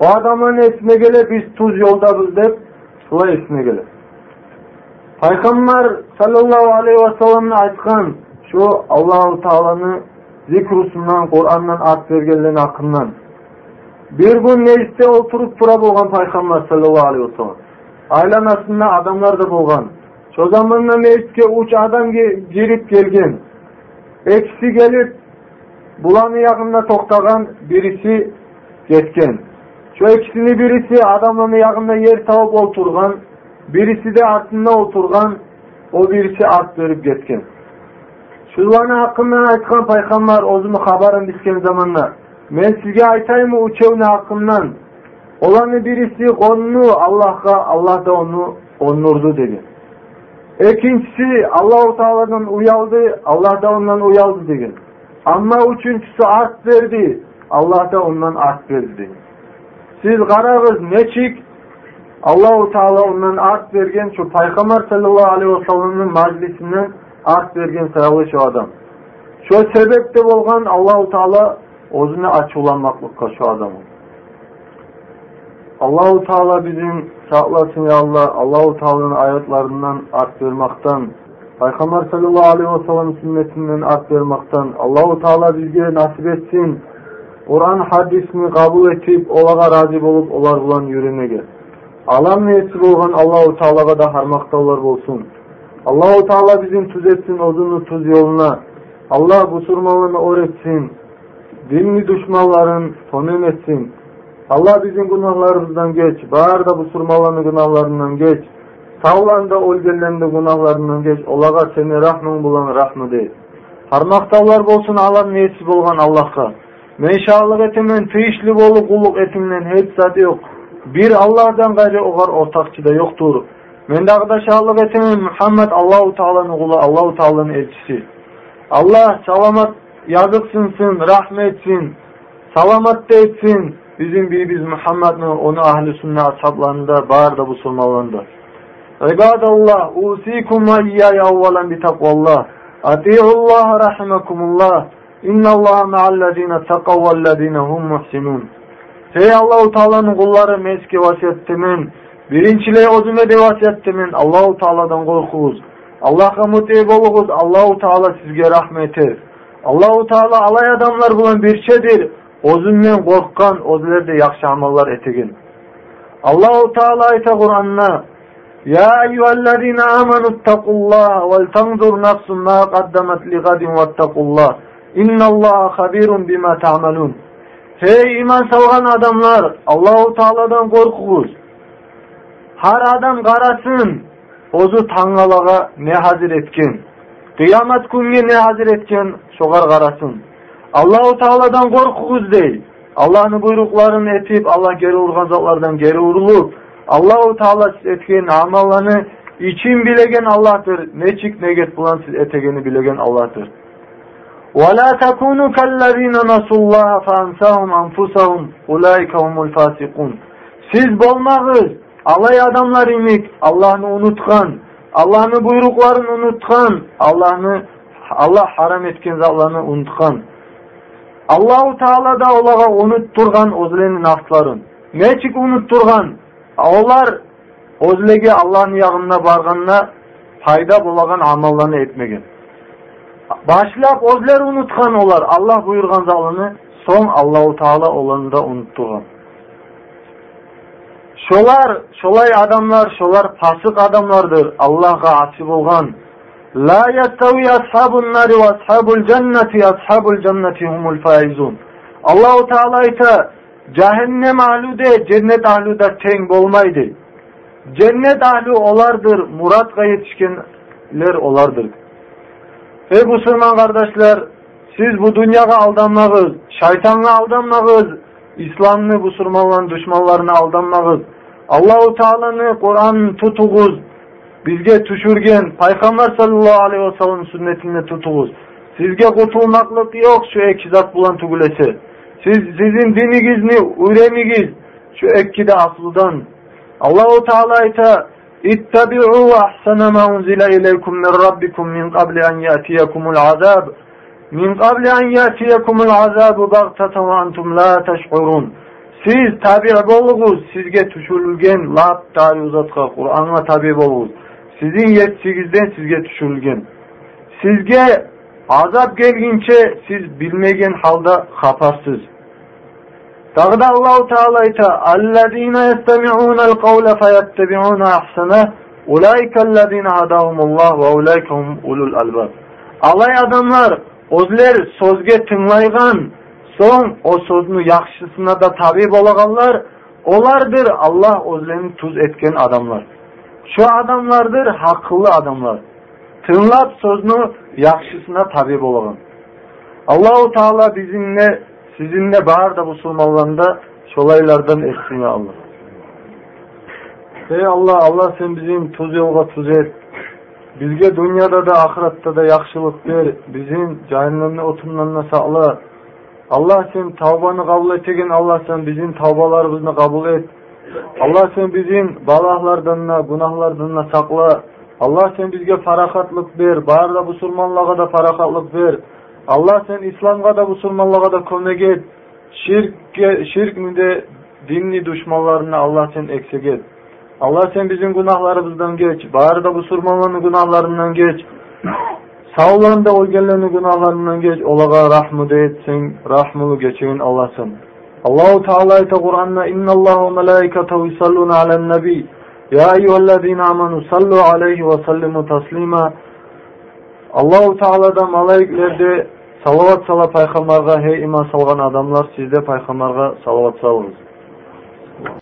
B: O adamların esine gele biz tuz yoldabız dep, şula esine gele. Peygamber sallallahu aleyhi ve sellem'in aytkan şu Allahu Teala'nı zikrusundan, Kur'an'dan at vergenlerin hakkından. Bir gün mecliste oturup tura bolgan Peygamber sallallahu aleyhi ve sellem. Aylan aslında adamlar da bolgan. Şu zamanla mecliste uç adam girip gelgen. Ekisi gelip bulanı yakında toktagan birisi getken. Şu ikisini birisi adamların yakında yer tavıp oturgan, birisi de altında oturgan, o birisi at verip getken. Şularni hakkımdan aytkan paygambar o'zini xabarini bitgan zamonda men sizga aytaymi uchovni haqqimdan ularni birisi qonnu allohga allohda uni onurdu degan ikkinchisi allohu taolodan uyaldi allohda undan uyaldi degan ammo uchinchisi art berdi allohda undan art berdi degan siz qarag'iz nechik allohu taolo undan art bergan shu payg'ambar sallallohu alayhi vasallamning majlisidan art bergen sayılı şu adam. Şu sebepte bolgan Allahu Teala özüne açılanmaklıkka şu adamı. Allahu Teala bizim sağlasın ya Allah. Allahu Teala'nın ayetlerinden art vermaktan, Peygamber sallallahu aleyhi ve sellem sünnetinden art vermaktan, Allahu Teala bizge nasip etsin. Kur'an hadisini kabul etip, olaga razı bolup, olar bulan yürümege. Alam niyeti bolgan Allahu Teala'ga da harmaktalar bolsun. Allahu Teala bizim tuz etsin ozunu tuz yoluna. Allah bu surmalarını or etsin. Dinli düşmanların tonun etsin. Allah bizim günahlarımızdan geç. Bağır da bu surmalarını günahlarından geç. Tavlanda olgellendi günahlarından geç. Olaga seni rahmın bulan rahmı değil. Harmaktavlar bolsun alan niyesi bolgan Allah'a. Menşalık etimin tıyışlı bolu kuluk etimden hiç zat yok. Bir Allah'dan gayrı oğar ortakçı da yoktur. Men de arkadaşlarlık etmem Muhammed Allahu Teala'nın kulu, Allahu Teala'nın elçisi. Allah salamat yazıksınsın, rahmetsin, salamat da etsin. Bizim birimiz Muhammed'in onu ahli sünnet ashablarında bağır da bu sormalarında. İbadallah, usikum ve iyyaya evvelen bi takvallah. Ati'ullah rahimakumullah. İnnallah ma'allezine takav vellezine hum muhsinun. Ey Allahu Taala'nın qulları, men sizə vəsiyyət etdim. Birinciley özümə də vəsiyyət etdim. Allahu Taala'dan qorxunuz. Allah'a mütəbə olunuz. Allahu Teala sizə rəhmət edir. Allahu Teala alay adamlar bilan birçedir. Özündən qorxqan, özləri də yaxşı amallar etigin. Allahu Taala ayta Qur'anna: "Ya eyyuhellezina amanu taqullaha vel tanzur nafsun ma qaddemet li gadin vettakullah. İnallaha habirun bima ta'malun." Hey iman savgan adamlar, Allahu Teala'dan korkuguz. Har adam qarasın, ozu tangalaga ne hazır etken. Kıyamet günge ne hazır etken, şogar qarasın. Allahu Teala'dan korkuguz dey. Allah'ın buyruklarını etip, Allah geri urgan geri urulup, Allahu Teala etken amallarını için bilegen. Ne get bulan siz. وَلَا تَكُونُوا كَالَّذ۪ينَ نَسُوا اللّٰهَ فَاَنْسَهُمْ أَنْفُسَهُمْ اُولَٰئِكَ هُمُ الْفَاسِقُونَ Siz bolmağız, alay adamlar imik, Allah'ını unutkan, Allah'ını buyruklarını unutkan, Allah'ını Allah haram etken zatlarını unutkan. Allahu Teala da olaga unutturgan ozlenin aftların. Neçik unutturgan? Olar ozlege Allah'ın yağına barganına fayda bulagan amallarını etmegen. Başlap ozler unutkan olar. Allah buyurgan zalını son Allahu Teala olanı da unutturgan. Şolar, şolay adamlar, şolar fasık adamlardır. Allah'a asip olgan. La yastavi ashabun nari ve ashabul cenneti ashabul cenneti humul faizun. Allahu Teala ayta cehennem ahlude cennet ahluda teng bolmaydı. Cennet ahlu olardır, muratga yetişkenler olardır. Ey Müslüman kardeşler, Siz bu dünyaya aldanmağız, şeytanla aldanmağız, İslam'ını, Müslümanların düşmanlarına aldanmağız. Allahu Teala'nı Kur'an tutuğuz. Bizge düşürgen Peygamber sallallahu aleyhi ve sellem sünnetini tutuğuz. Sizge kurtulmaklık yok şu iki zat bulan tugulesi. Siz sizin dinigizni üremigiz şu ekkide aslıdan. Allahu Teala ite İttabi'u ahsana ma unzila ileykum min rabbikum min qabli an ya'tiyakumul azab. Min qabli an ya'tiyakumul azabu baghtatan ve entum la. Siz tabi boluguz, sizge düşürülgen lat tabi uzatqa Kur'an'a tabi boluguz. Sizin yetsigizden sizge düşürülgen. Sizge azap gelginçe siz bilmegen halda kaparsız. Dağda Allahu Teala ayta: "Ellezine yestemi'unel kavle feyettebi'una ahsana. Ulaikellezine hadahumullah ve ulaikahum ulul albab." Alay adamlar Ozler sözge tınlaygan, son o sözünü yaxşısına da tabi bolaganlar, olardır Allah özlerini tuz etken adamlar. Şu adamlardır hakıllı adamlar. Tınlap sözünü yaxşısına tabi bolagan. Allahu Teala bizimle sizinle bağır da Müslümanlarında şolaylardan etsin ya Allah. Ey Allah, Allah sen bizim tuz yolga tuz et. Bizge dünyada da ahirette de yaxşılık ver. Bizim cehennemde otunlarına sağla. Allah sen tavbanı kabul etegen Allah sen bizim tavbalarımızı kabul et. Allah sen bizim balahlardan, günahlardan sakla. Allah sen bizge farakatlık ver. Bağır da Müslümanlığa da farakatlık ver. Allah sen İslam'a da Müslümanlığa da kömek et. Mi de dinli düşmanlarına Allah sen eksik et. Allah sen bizim günahlarımızdan geç. Bari da Müslümanların günahlarından geç. Sağlan da o gelenin günahlarından geç. Olaga rahmet et. Sen rahmını geçeyin Allah sen. Allahu Teala ite Kur'an'da inna Allah ve melaiketehu yusalluna alen nebi. Ya eyyühellezine amanu sallu aleyhi ve sallimu taslima. Allahu Teala'da malayiklerde salavat sala paygambarga hey iman salgan adamlar sizde paygambarga salavat salыңыз.